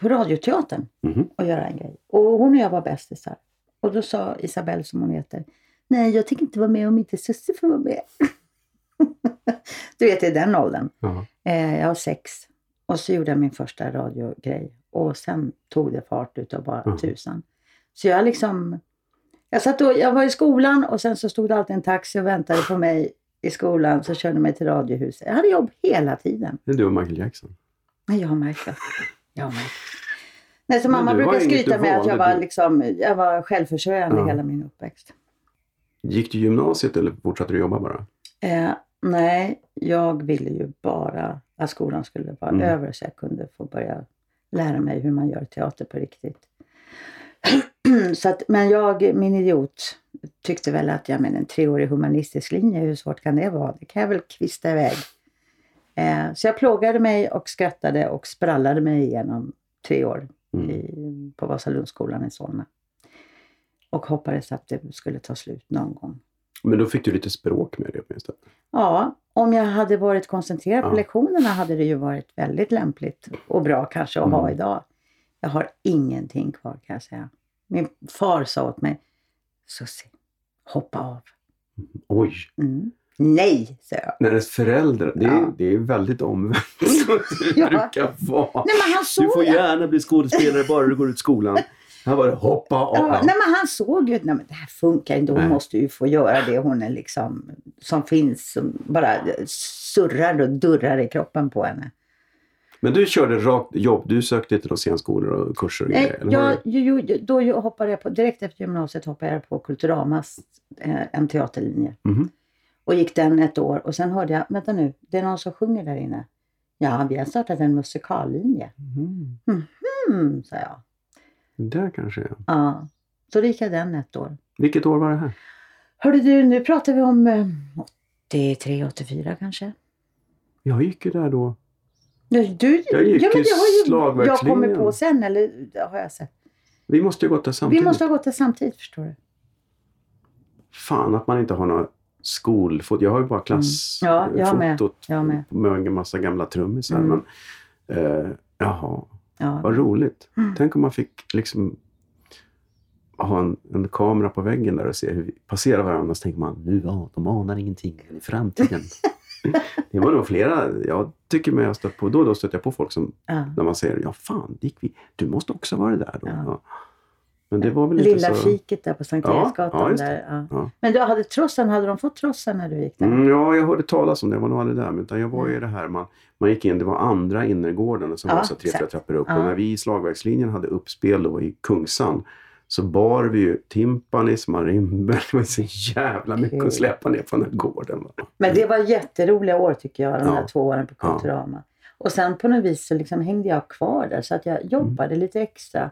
Speaker 1: på Radioteatern
Speaker 3: Mhm.
Speaker 1: och göra en grej. Och hon och jag var bästisar. Och då sa Isabelle, som hon heter, nej jag tänker inte vara med om inte Susie får vara med. du vet, i den åldern.
Speaker 3: Ja.
Speaker 1: Eh, jag var sex. Och så gjorde jag min första radiogrej. Och sen tog det fart utav bara tusan. Så jag liksom... Jag, satt och, jag var i skolan och sen så stod det alltid en taxi och väntade på mig i skolan. Så körde mig till Radiohuset. Jag hade jobb hela tiden.
Speaker 3: Det är du och Michael Jackson.
Speaker 1: Nej, jag har märkt det. Jag har det. Nej, så mamma brukar skryta med att jag var, liksom, jag var självförsörjande
Speaker 3: Ja.
Speaker 1: hela min uppväxt.
Speaker 3: Gick du gymnasiet eller fortsatte du jobba bara?
Speaker 1: Eh, nej, jag ville ju bara att skolan skulle vara
Speaker 3: Mm.
Speaker 1: över så jag kunde få börja lära mig hur man gör teater på riktigt. så att, men jag, min idiot, tyckte väl att ja, men en treårig humanistisk linje, hur svårt kan det vara? Det kan jag väl kvista iväg. Eh, så jag plågade mig och skrattade och sprallade mig igenom tre år
Speaker 3: Mm.
Speaker 1: i, på Vasalundsskolan i Solna. Och hoppades att det skulle ta slut någon gång.
Speaker 3: Men då fick du lite språk med det åtminstone?
Speaker 1: Ja, om jag hade varit koncentrerad på
Speaker 3: Ja.
Speaker 1: lektionerna hade det ju varit väldigt lämpligt och bra kanske att ha
Speaker 3: Mm.
Speaker 1: idag. Jag har ingenting kvar kan jag säga. Min far sa åt mig, Susie, hoppa av.
Speaker 3: Oj!
Speaker 1: Mm. Nej, sa jag.
Speaker 3: När ens föräldrar, det är,
Speaker 1: Ja.
Speaker 3: det är väldigt omvänt som det
Speaker 1: Ja.
Speaker 3: brukar vara.
Speaker 1: Nej, men han såg
Speaker 3: Du får gärna bli skådespelare bara du går ut skolan. Var det hoppa av.
Speaker 1: Ja, nej, men han såg ju att men det här funkar inte. Hon
Speaker 3: Nej.
Speaker 1: måste ju få göra det hon är liksom, som finns, som bara surrar och durrar i kroppen på henne.
Speaker 3: Men du körde rakt jobb. Du sökte inte några scenskolor och kurser och grejer?
Speaker 1: jag, jo, jo, då hoppade jag på, direkt efter gymnasiet hoppade jag på Kulturamas, eh, en teaterlinje.
Speaker 3: Mhm.
Speaker 1: Och gick den ett år och sen hörde jag, vänta nu, det är någon som sjunger där inne. Ja, vi har startat en musikallinje.
Speaker 3: Mhm.
Speaker 1: Hmm, sa jag.
Speaker 3: Där kanske är.
Speaker 1: Ja. Så då gick jag den ett år.
Speaker 3: Vilket år var det här?
Speaker 1: Hörde du, nu pratar vi om eh, 83, 84 kanske?
Speaker 3: Jag gick ju där då.
Speaker 1: Ja, du,
Speaker 3: Jag gick
Speaker 1: ja, men ju jag
Speaker 3: slagverkslinjen.
Speaker 1: kommit på sen, eller har jag sett.
Speaker 3: Vi måste ju gått där samtidigt.
Speaker 1: Vi måste ha gått det samtidigt, förstår du.
Speaker 3: Fan att man inte har några skolfoto. Jag har ju bara klassfotot
Speaker 1: Mm. Ja, jag med. Jag med.
Speaker 3: med en massa gamla trummisar.
Speaker 1: Mm.
Speaker 3: Men, eh, jaha,
Speaker 1: Ja.
Speaker 3: vad roligt.
Speaker 1: Mm.
Speaker 3: Tänk om man fick liksom ha en, en kamera på väggen där och se hur vi passerar varandra. Så tänker man, nu ja, de anar ingenting i framtiden. det var nog flera, jag tycker mig ha stött på, då och då stöter jag på folk som,
Speaker 1: Ja.
Speaker 3: när man säger, ja fan, gick vi, du måste också vara där då.
Speaker 1: Ja.
Speaker 3: Men det var väl inte
Speaker 1: Lilla
Speaker 3: så...
Speaker 1: fiket där på Sankt Eriksgatan.
Speaker 3: ja,
Speaker 1: där. Men du hade trossen, hade de fått trossen när du gick där?
Speaker 3: Mm, ja, jag hörde talas om det. Jag var nog aldrig där. men jag var i det här, man, man gick in, det var andra innergården som var så tre, fyra trappor upp. Och när vi i slagverkslinjen hade uppspel då i Kungsan så bar vi ju timpanis, marimbor. Det var så jävla mycket att släpa ner på den gården.
Speaker 1: Men det var jätteroliga år tycker jag, de
Speaker 3: Ja.
Speaker 1: här två åren på
Speaker 3: Ja.
Speaker 1: Kulturama. Och sen på något vis så liksom hängde jag kvar där så att jag jobbade
Speaker 3: Mm.
Speaker 1: lite extra.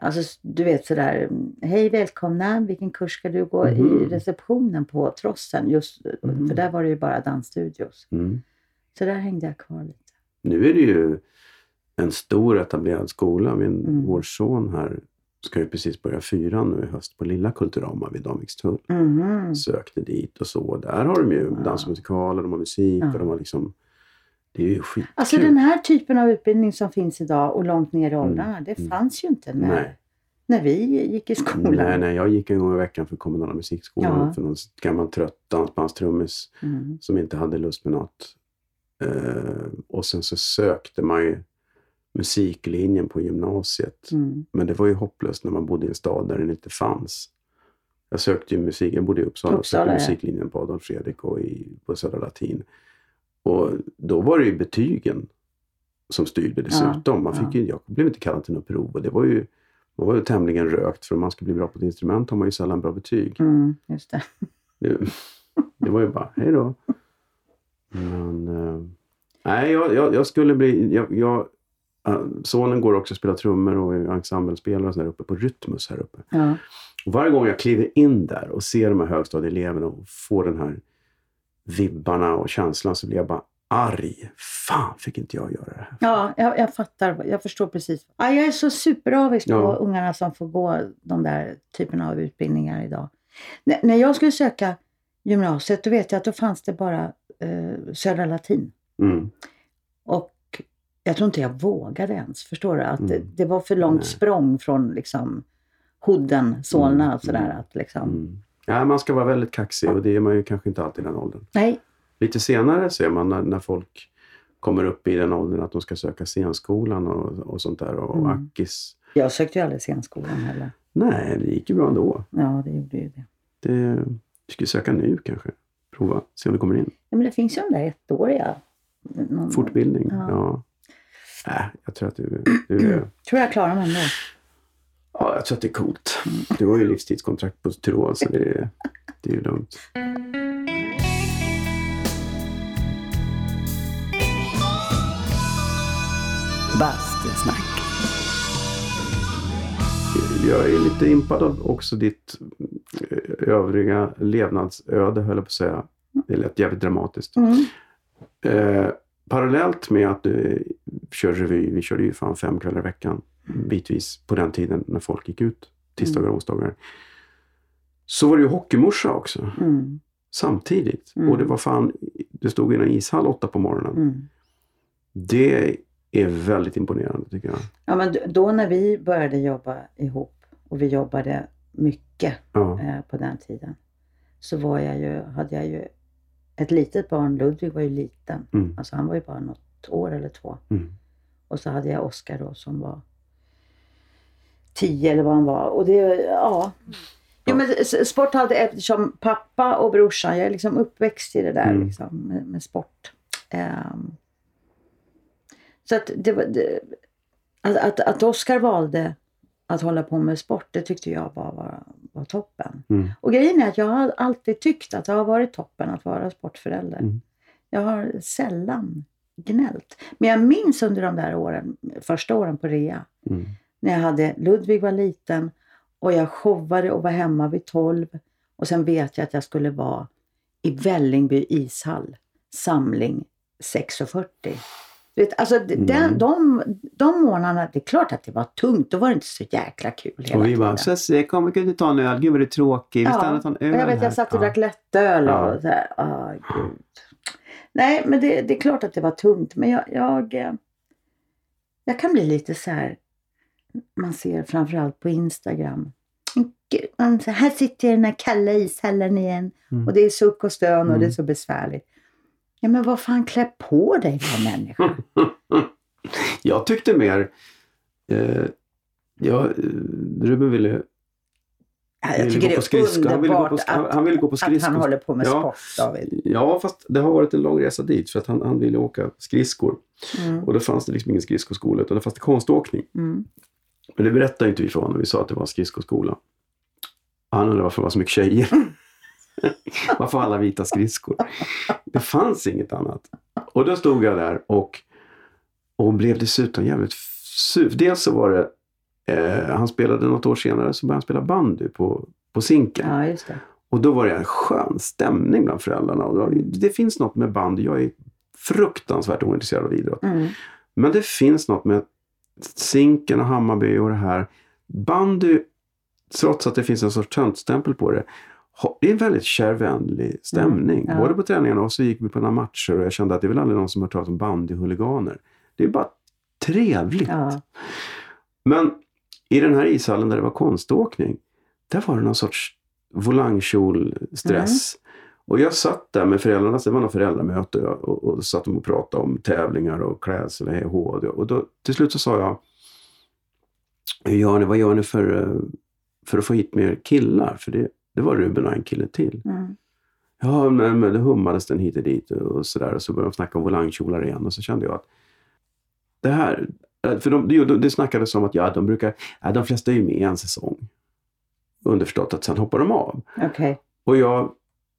Speaker 1: Alltså du vet sådär, hej välkomna, vilken kurs ska du gå i
Speaker 3: Mhm.
Speaker 1: receptionen på Trossen? Just,
Speaker 3: Mm.
Speaker 1: För där var det ju bara dansstudios.
Speaker 3: Mm.
Speaker 1: Så där hängde jag kvar lite.
Speaker 3: Nu är det ju en stor etablerad skola. Min,
Speaker 1: Mm.
Speaker 3: Vår son här ska ju precis börja fyran nu i höst på Lilla Kulturama vid Danvikstull.
Speaker 1: Mhm.
Speaker 3: Sökte dit och så. Där har de ju
Speaker 1: Wow.
Speaker 3: dans och musikaler, de har musik
Speaker 1: Ja.
Speaker 3: och de har liksom... Det är ju skitkul.
Speaker 1: Alltså den här typen av utbildning som finns idag och långt ner i åldrarna, det
Speaker 3: Mm.
Speaker 1: fanns ju inte när,
Speaker 3: Nej.
Speaker 1: när vi gick i skolan.
Speaker 3: Nej, nej, jag gick en gång i veckan för kommunala musikskolan
Speaker 1: Ja.
Speaker 3: för någon gammal trött dansbandstrummis
Speaker 1: Mm.
Speaker 3: som inte hade lust med något. Eh, och sen så sökte man ju musiklinjen på gymnasiet.
Speaker 1: Mm.
Speaker 3: Men det var ju hopplöst när man bodde i en stad där den inte fanns. Jag sökte ju musik, jag bodde i Uppsala,
Speaker 1: Uppsala,
Speaker 3: sökte
Speaker 1: ja.
Speaker 3: musiklinjen på Adolf Fredrik och i, på Södra Latin. Och då var det ju betygen som styrde dessutom. Man fick ju, jag blev inte kallad till något prov och det var ju, man var ju tämligen rökt för om man ska bli bra på ett instrument har man ju sällan bra betyg.
Speaker 1: Mm, just det.
Speaker 3: Det, det var ju bara, hej då. Men, eh, nej, jag, jag, jag skulle bli... Jag, jag, sonen går också och spelar trummor och är ensemblespelare och så där uppe på Rytmus här uppe.
Speaker 1: Ja.
Speaker 3: Och varje gång jag kliver in där och ser de här högstadieeleverna och får den här vibbarna och känslan så blir jag bara arg. Fan, fick inte jag göra det här?
Speaker 1: Ja, jag, jag fattar. Jag förstår precis. Ja, jag är så superavisk på
Speaker 3: Ja.
Speaker 1: ungarna som får gå de där typerna av utbildningar idag. N- när jag skulle söka gymnasiet, då vet jag att då fanns det bara eh, Södra Latin.
Speaker 3: Mm.
Speaker 1: Och jag tror inte jag vågade ens. Förstår du? Att det,
Speaker 3: Mm.
Speaker 1: det var för långt
Speaker 3: Nej.
Speaker 1: språng från liksom Hodden, Solna
Speaker 3: Mm,
Speaker 1: och sådär. Att liksom,
Speaker 3: Mm. Ja, man ska vara väldigt kaxig och det är man ju kanske inte alltid i den åldern.
Speaker 1: Nej,
Speaker 3: Lite senare ser man när, när folk kommer upp i den åldern att de ska söka scenskolan och, och sånt där. Och
Speaker 1: Mm.
Speaker 3: Ackis.
Speaker 1: jag sökte ju aldrig scenskolan heller.
Speaker 3: Nej, det gick ju bra ändå.
Speaker 1: Ja, det gjorde ju det.
Speaker 3: Det, du ska söka nu kanske. Prova, se om du kommer in.
Speaker 1: Ja, men det finns ju de där ettåriga. Någon,
Speaker 3: Fortbildning.
Speaker 1: Ja.
Speaker 3: Ja. Äh, jag tror att du, du är...
Speaker 1: tror jag klarar mig ändå.
Speaker 3: Ja, jag tror att det är coolt. Du har ju livstidskontrakt på Tyrol så det är, det är ju lugnt.
Speaker 2: Bastusnack.
Speaker 3: Jag är lite impad av också ditt eh, övriga levnadsöde, höll jag på att säga. Det lät jävligt dramatiskt.
Speaker 1: Mm.
Speaker 3: Eh, parallellt med att du kör revy, vi körde ju fan fem kvällar i veckan bitvis på den tiden när folk gick ut, tisdagar och onsdagar. Så var det ju hockeymorsa också,
Speaker 1: Mm.
Speaker 3: samtidigt.
Speaker 1: Mm.
Speaker 3: Och det var fan, det stod i en ishall åtta på morgonen.
Speaker 1: Mm.
Speaker 3: Det är väldigt imponerande tycker jag.
Speaker 1: Ja, men då när vi började jobba ihop och vi jobbade mycket
Speaker 3: Ja.
Speaker 1: eh, på den tiden så var jag ju, hade jag ju ett litet barn. Ludvig var ju liten.
Speaker 3: Mm.
Speaker 1: Alltså han var ju bara något år eller två.
Speaker 3: Mm.
Speaker 1: Och så hade jag Oskar då som var tio eller vad han var. Och det, ja. Jo, men sport hade, eftersom pappa och brorsan, jag är liksom uppväxt i det där
Speaker 3: Mm.
Speaker 1: liksom, med, med sport. Ehm, så att det var, det, att, att, att Oskar valde att hålla på med sport, det tyckte jag var, var, var toppen.
Speaker 3: Mm.
Speaker 1: Och grejen är att jag har alltid tyckt att det har varit toppen att vara sportförälder.
Speaker 3: Mm.
Speaker 1: Jag har sällan gnällt. Men jag minns under de där åren, första åren på rea,
Speaker 3: Mm.
Speaker 1: när jag hade, Ludvig var liten och jag showade och var hemma vid 12. Och sen vet jag att jag skulle vara i Vällingby ishall, samling 6.40. Du vet, alltså, den,
Speaker 3: Mm.
Speaker 1: de, de månaderna, det är klart att det var tungt. Då var det inte så jäkla kul hela
Speaker 3: Och vi
Speaker 1: tiden.
Speaker 3: bara, Sussie, kom kan du ta en öl? Gud vad du är tråkig. Vi
Speaker 1: Ja,
Speaker 3: stannar och tar en öl
Speaker 1: jag vet,
Speaker 3: här.
Speaker 1: jag satt och
Speaker 3: Ja.
Speaker 1: drack lättöl och
Speaker 3: Ja.
Speaker 1: så här, ah, gud. Nej, men det, det är klart att det var tungt. Men jag, jag, eh, jag kan bli lite så här, man ser framförallt på Instagram. Gud, så här sitter jag i den här kalla ishallen igen.
Speaker 3: Mm.
Speaker 1: Och det är suck och stön och
Speaker 3: Mm.
Speaker 1: det är så besvärligt. Ja, men vad fan, klä på dig då människa.
Speaker 3: Jag tyckte mer... Eh, Ja, eh, Ruben ville,
Speaker 1: Ja, Jag tycker det är
Speaker 3: Han ville gå på,
Speaker 1: underbart
Speaker 3: han,
Speaker 1: att,
Speaker 3: han ville gå på
Speaker 1: att han håller på med
Speaker 3: Ja.
Speaker 1: sport, David.
Speaker 3: Ja, fast det har varit en lång resa dit för att han, han ville åka skridskor.
Speaker 1: Mm.
Speaker 3: Och då fanns det liksom ingen skridskoskola utan det fanns det konståkning.
Speaker 1: Mm.
Speaker 3: Men det berättade inte vi för honom. Vi sa att det var en skridskoskola. Han undrade varför det var så mycket tjejer. varför alla vita skridskor? Det fanns inget annat. Och då stod jag där och, och blev dessutom jävligt sur. Dels så var det, eh, han spelade något år senare så började han spela bandy på, på Zinken.
Speaker 1: Ja, just det.
Speaker 3: Och då var det en skön stämning bland föräldrarna. Och då, det finns något med bandy. Jag är fruktansvärt ointresserad av idrott.
Speaker 1: Mm.
Speaker 3: Men det finns något med Zinken och Hammarby och det här. Bandy, trots att det finns en sorts töntstämpel på det, det är en väldigt kärvänlig stämning.
Speaker 1: Mm, ja.
Speaker 3: Både på träningarna och så gick vi på några matcher och jag kände att det är väl aldrig någon som har talas om bandyhuliganer. Det är bara trevligt.
Speaker 1: Ja.
Speaker 3: Men i den här ishallen där det var konståkning, där var det någon sorts volangkjol-stress. Och jag satt där med föräldrarna, det var något föräldramöte och, och, och satt de och pratade om tävlingar och klädsel och hej. Och då, till slut så sa jag, hur gör ni, vad gör ni för, eh, för att få hit mer killar? För det, det var Ruben och en kille till.
Speaker 1: Mm.
Speaker 3: Ja, men, men det hummades den hit och dit och sådär. Och så började de snacka om volangkjolar igen. Och så kände jag att det här... eh, För de, det, det snackades om att ja, de brukar... Ja, de flesta är ju med en säsong. Underförstått att sen hoppar de av.
Speaker 1: Okej.
Speaker 3: Och jag,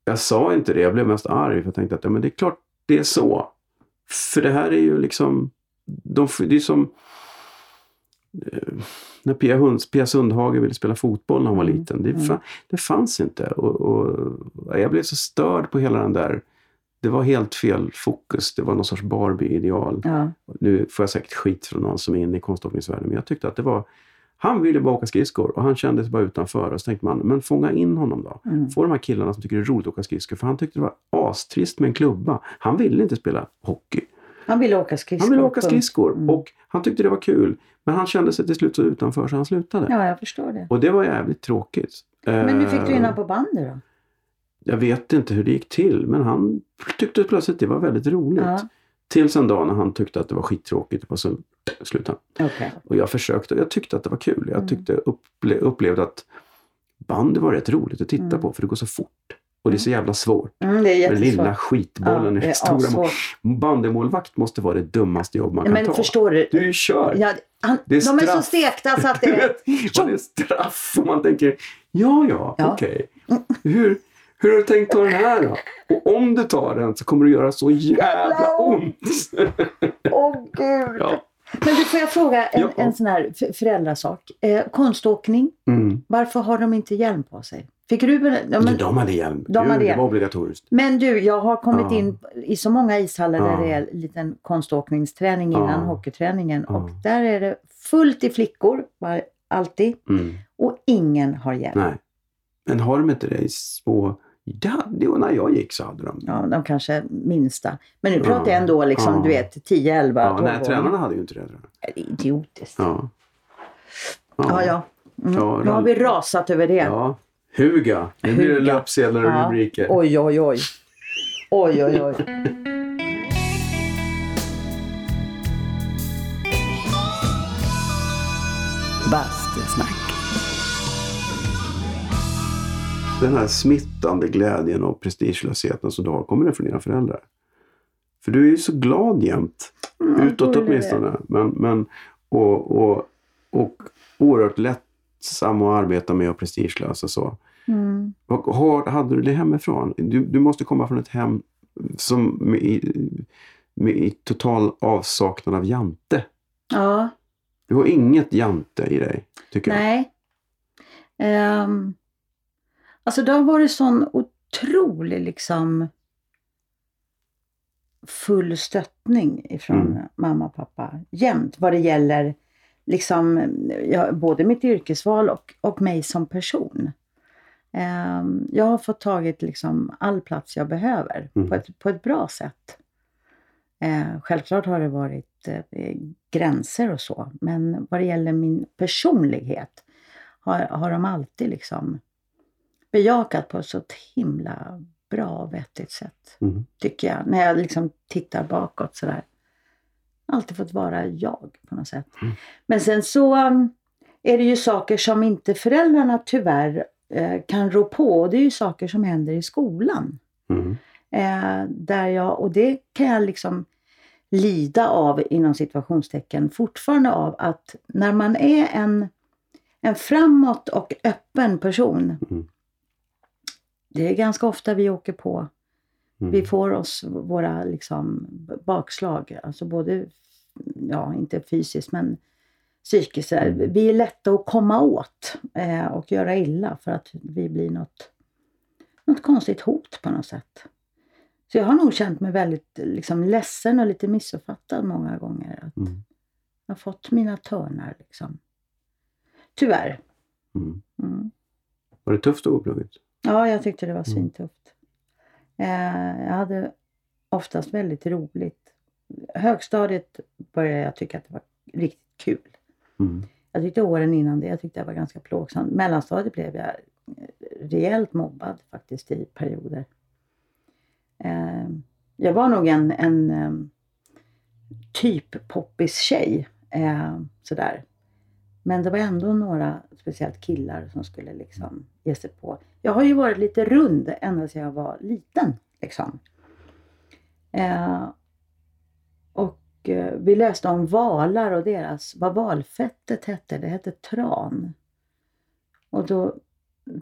Speaker 3: jag sa inte det. Jag blev mest arg. För jag tänkte att ja, men det är klart det är så. För det här är ju liksom... De, det är som... När Pia, Hunds, Pia Sundhage ville spela fotboll när hon var
Speaker 1: Mm,
Speaker 3: liten. Det,
Speaker 1: mm.
Speaker 3: fa, det fanns inte. Och, och jag blev så störd på hela den där... Det var helt fel fokus. Det var någon sorts Barbie-ideal.
Speaker 1: Ja.
Speaker 3: Nu får jag säkert skit från någon som är inne i konståkningsvärlden. Men jag tyckte att det var... Han ville bara åka skridskor och han kände sig bara utanför. Och så tänkte man, men fånga in honom då.
Speaker 1: Mm.
Speaker 3: Få de här killarna som tycker det är roligt att åka skridskor. För han tyckte det var astrist med en klubba. Han ville inte spela hockey.
Speaker 1: Han ville åka skridskor.
Speaker 3: Han ville åka skridskor.
Speaker 1: Mm.
Speaker 3: Och han tyckte det var kul. Men han kände sig till slut så utanför så han slutade.
Speaker 1: Ja, jag förstår det.
Speaker 3: Och det var jävligt tråkigt.
Speaker 1: Men nu fick du in
Speaker 3: Eh,
Speaker 1: honom på bandy då?
Speaker 3: Jag vet inte hur det gick till. Men han tyckte plötsligt det var väldigt roligt.
Speaker 1: Ja.
Speaker 3: Tills en dag när han tyckte att det var skittråkigt. Och så slutade han.
Speaker 1: Okej.
Speaker 3: Och jag försökte. Jag tyckte att det var kul. Jag
Speaker 1: Mm.
Speaker 3: tyckte, upple, upplevde att bandy var rätt roligt att titta
Speaker 1: Mm.
Speaker 3: på. För det går så fort. Och det är så jävla svårt.
Speaker 1: Mm, det är
Speaker 3: Den lilla skitbollen i
Speaker 1: är
Speaker 3: det stora. Bandymålvakt måste vara det dummaste jobb man kan
Speaker 1: Men
Speaker 3: ta.
Speaker 1: förstår du?
Speaker 3: Du är körd.
Speaker 1: Ja, han,
Speaker 3: Det är
Speaker 1: de är så stekta så att det...
Speaker 3: vet, och det är straff och man tänker, ja ja,
Speaker 1: Ja.
Speaker 3: okej. Hur, hur har du tänkt ta den här då? Och om du tar den så kommer det göra så jävla ont.
Speaker 1: Åh gud!
Speaker 3: ja.
Speaker 1: Men du, får jag fråga en,
Speaker 3: Ja.
Speaker 1: en sån här föräldrasak? Eh, konståkning,
Speaker 3: Mm.
Speaker 1: varför har de inte hjälm på sig? Fick Ruben... Ja, men,
Speaker 3: de hade hjälm.
Speaker 1: de hade hjälm.
Speaker 3: Det var obligatoriskt.
Speaker 1: men du, jag har kommit
Speaker 3: Ja.
Speaker 1: in i så många ishallar
Speaker 3: Ja.
Speaker 1: där det är en liten konståkningsträning innan
Speaker 3: Ja.
Speaker 1: hockeyträningen. Och där är det fullt i flickor, alltid.
Speaker 3: Mm.
Speaker 1: Och ingen har hjälm.
Speaker 3: Nej. Men har de inte det i små... Ja, det var när jag gick så hade de.
Speaker 1: Ja, de kanske minsta. Men nu pratar jag ändå liksom, du vet, 10, 11,
Speaker 3: Ja,
Speaker 1: 12
Speaker 3: nej,
Speaker 1: år.
Speaker 3: tränarna hade ju inte det.
Speaker 1: Det är idiotiskt. Ja,
Speaker 3: Ja.
Speaker 1: ja. Mm. Nu har vi rasat över det.
Speaker 3: Huga. Nu blir det löpsedlar och
Speaker 1: Ja.
Speaker 3: rubriker.
Speaker 1: Oj, oj, oj. Oj, oj, oj.
Speaker 2: Bastusnack.
Speaker 3: Den här smittande glädjen och prestigelösheten som du har, kommer den från dina föräldrar? För du är ju så glad jämt.
Speaker 1: Mm,
Speaker 3: Utåt åtminstone. Men, men, och, och, och oerhört lättsam att arbeta med och prestigelös och så.
Speaker 1: Mm.
Speaker 3: Och har, hade du det hemifrån? Du, du måste komma från ett hem som med, i, med i total avsaknad av jante.
Speaker 1: Ja,
Speaker 3: Du har inget jante i dig, tycker jag.
Speaker 1: nej. Um, alltså det har varit sån otrolig liksom full stöttning ifrån
Speaker 3: Mm.
Speaker 1: mamma och pappa jämt vad det gäller liksom, ja, både mitt yrkesval och, och mig som person. Ehm, jag har fått tagit liksom all plats jag behöver
Speaker 3: Mm.
Speaker 1: på, ett, på ett bra sätt. Eh, självklart har det varit eh, gränser och så, men vad det gäller min personlighet har, har de alltid liksom bejakat på ett så himla bra och vettigt sätt,
Speaker 3: Mm.
Speaker 1: tycker jag. När jag liksom tittar bakåt sådär. Alltid fått vara jag på något sätt.
Speaker 3: Mm.
Speaker 1: Men sen så, um, är det ju saker som inte föräldrarna tyvärr eh, kan rå på. Och det är ju saker som händer i skolan.
Speaker 3: Mm.
Speaker 1: Eh, där jag, och det kan jag liksom lida av inom situationstecken fortfarande av att när man är en, en framåt och öppen person.
Speaker 3: Mm.
Speaker 1: Det är ganska ofta vi åker på
Speaker 3: Mm.
Speaker 1: vi får oss våra liksom, bakslag. Alltså både, ja inte fysiskt men psykiskt.
Speaker 3: Mm.
Speaker 1: Vi är lätta att komma åt eh, och göra illa för att vi blir något, något konstigt hot på något sätt. Så jag har nog känt mig väldigt liksom, ledsen och lite missuppfattad många gånger. Att
Speaker 3: Mm.
Speaker 1: Jag har fått mina törnar liksom. Tyvärr.
Speaker 3: Mm.
Speaker 1: Mm.
Speaker 3: Var det tufft att gå plugget?
Speaker 1: Ja, jag tyckte det var
Speaker 3: Mm.
Speaker 1: svintufft. Eh, jag hade oftast väldigt roligt. Högstadiet började jag tycka att det var riktigt kul.
Speaker 3: Mm.
Speaker 1: Jag tyckte åren innan det jag tyckte det var ganska plågsamt. Mellanstadiet blev jag eh, rejält mobbad faktiskt i perioder. Eh, jag var nog en, en eh, typ poppis tjej. Eh, sådär. Men det var ändå några, speciellt killar, som skulle liksom ge sig på. Jag har ju varit lite rund ända sedan jag var liten. Liksom. Eh, och eh, vi läste om valar och deras, vad valfettet hette, det hette tran. Och då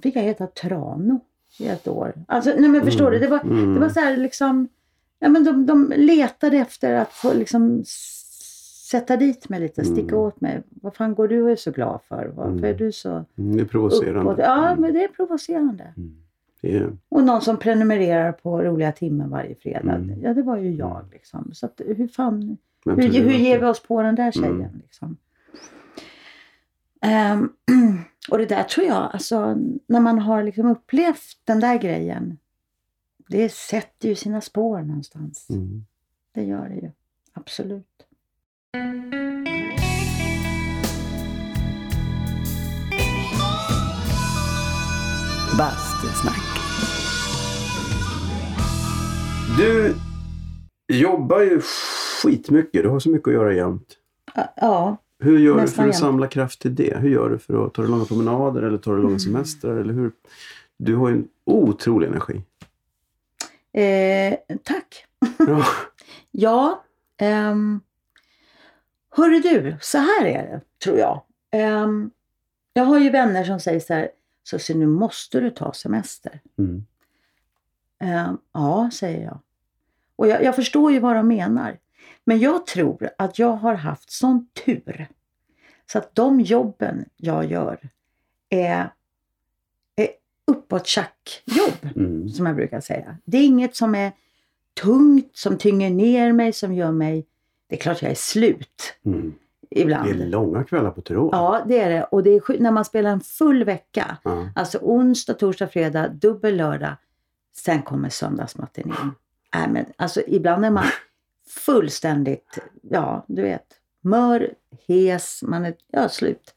Speaker 1: fick jag heta Trano i ett år. Alltså, nej men förstår du, det var,
Speaker 3: Mm.
Speaker 1: det var så här liksom, ja men de, de letade efter att få liksom sätta dit mig lite, sticka
Speaker 3: Mm.
Speaker 1: åt mig. Vad fan går du och är så glad för? Varför
Speaker 3: Mm.
Speaker 1: är du så
Speaker 3: Mm, Det är provocerande.
Speaker 1: uppåt? Ja,
Speaker 3: Mm.
Speaker 1: men det är provocerande.
Speaker 3: Mm. Det är,
Speaker 1: Och någon som prenumererar på roliga timmen varje fredag.
Speaker 3: Mm.
Speaker 1: Ja, det var ju jag. Liksom. Så att, hur fan, hur, hur ger
Speaker 3: det-
Speaker 1: vi oss på den där tjejen?
Speaker 3: Mm.
Speaker 1: Liksom? Ehm, och det där tror jag, alltså, när man har liksom upplevt den där grejen. Det sätter ju sina spår någonstans.
Speaker 3: Mm.
Speaker 1: Det gör det ju. Absolut.
Speaker 2: Bastusnack.
Speaker 3: Du jobbar ju skitmycket. Du har så mycket att göra jämt.
Speaker 1: Ja,
Speaker 3: Hur gör du för att
Speaker 1: jämt.
Speaker 3: samla kraft till det? Hur gör du för att ta dig långa promenader eller ta dig
Speaker 1: Mm.
Speaker 3: långa semestrar? Eller hur? Du har ju en otrolig energi.
Speaker 1: eh, tack.
Speaker 3: Ja.
Speaker 1: Ja, um, hörru du, så här är det, tror jag. Ehm, jag har ju vänner som säger så här, så nu måste du ta semester.
Speaker 3: Mm.
Speaker 1: Ehm, ja, säger jag. Och jag, jag förstår ju vad de menar. Men jag tror att jag har haft sån tur. Så att de jobben jag gör är, är uppåt jobb
Speaker 3: Mm.
Speaker 1: som jag brukar säga. Det är inget som är tungt, som tynger ner mig, som gör mig... Det är klart jag är slut
Speaker 3: Mm.
Speaker 1: ibland.
Speaker 3: Det är långa kvällar på tråd.
Speaker 1: Ja, det är det. Och det är när man spelar en full vecka,
Speaker 3: Ja.
Speaker 1: alltså onsdag, torsdag, fredag, dubbel lördag, sen kommer söndagsmatinén. Äh, men, alltså, ibland är man fullständigt, ja, du vet, mör, hes, man är ja, slut.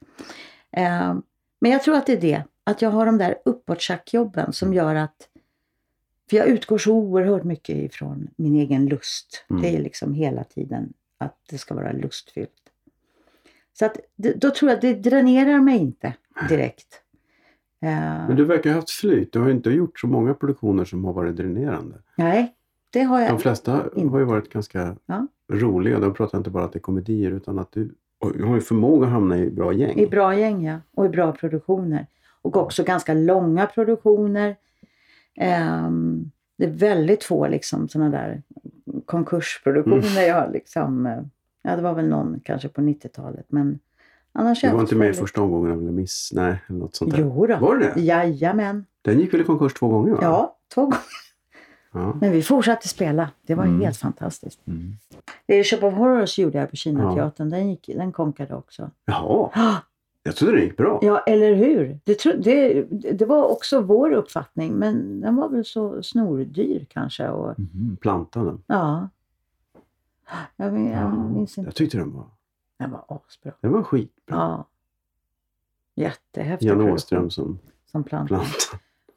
Speaker 1: Eh, men jag tror att det är det, att jag har de där uppåt-jobben som gör att för jag utgår så oerhört mycket ifrån min egen lust.
Speaker 3: Mm.
Speaker 1: Det är liksom hela tiden att det ska vara lustfyllt. Så att, då tror jag att det dränerar mig inte direkt. Eh,
Speaker 3: Men du verkar ha haft flyt. Du har ju inte gjort så många produktioner som har varit dränerande.
Speaker 1: Nej, det har jag.
Speaker 3: De flesta har ju varit ganska
Speaker 1: Ja.
Speaker 3: roliga. Då pratar jag inte bara att det är komedier utan att du du har ju förmåga att hamna i bra gäng.
Speaker 1: I bra gäng, ja. Och i bra produktioner. Och också ganska långa produktioner. Ehm, det är väldigt få liksom, sådana där konkursproduktioner jag har liksom... eh, Ja, det var väl någon kanske på 90-talet, men annars
Speaker 3: Du
Speaker 1: jag
Speaker 3: var inte med i första omgången av Miss, nej, eller något sånt där.
Speaker 1: Jo då.
Speaker 3: Var det det?
Speaker 1: Jajamän.
Speaker 3: Den gick väl i konkurs två gånger? Va?
Speaker 1: Ja, två gånger.
Speaker 3: ja.
Speaker 1: Men vi fortsatte spela. Det var
Speaker 3: Mm.
Speaker 1: helt fantastiskt.
Speaker 3: Mm.
Speaker 1: The Shop of Horrors gjorde jag på Kinateatern. Den, gick, den konkade också.
Speaker 3: Jaha,
Speaker 1: Ah,
Speaker 3: jag trodde det gick bra.
Speaker 1: Ja, eller hur? Det, tro, det, det var också vår uppfattning, men den var väl så snordyr kanske. Och,
Speaker 3: Mhm, Plantan den.
Speaker 1: ja. Jag, min- jag minns inte.
Speaker 3: Jag tyckte den var,
Speaker 1: Den var asbra.
Speaker 3: den var skitbra.
Speaker 1: Ja. Jättehäftig
Speaker 3: Jan Åström som
Speaker 1: som plant.
Speaker 3: planta.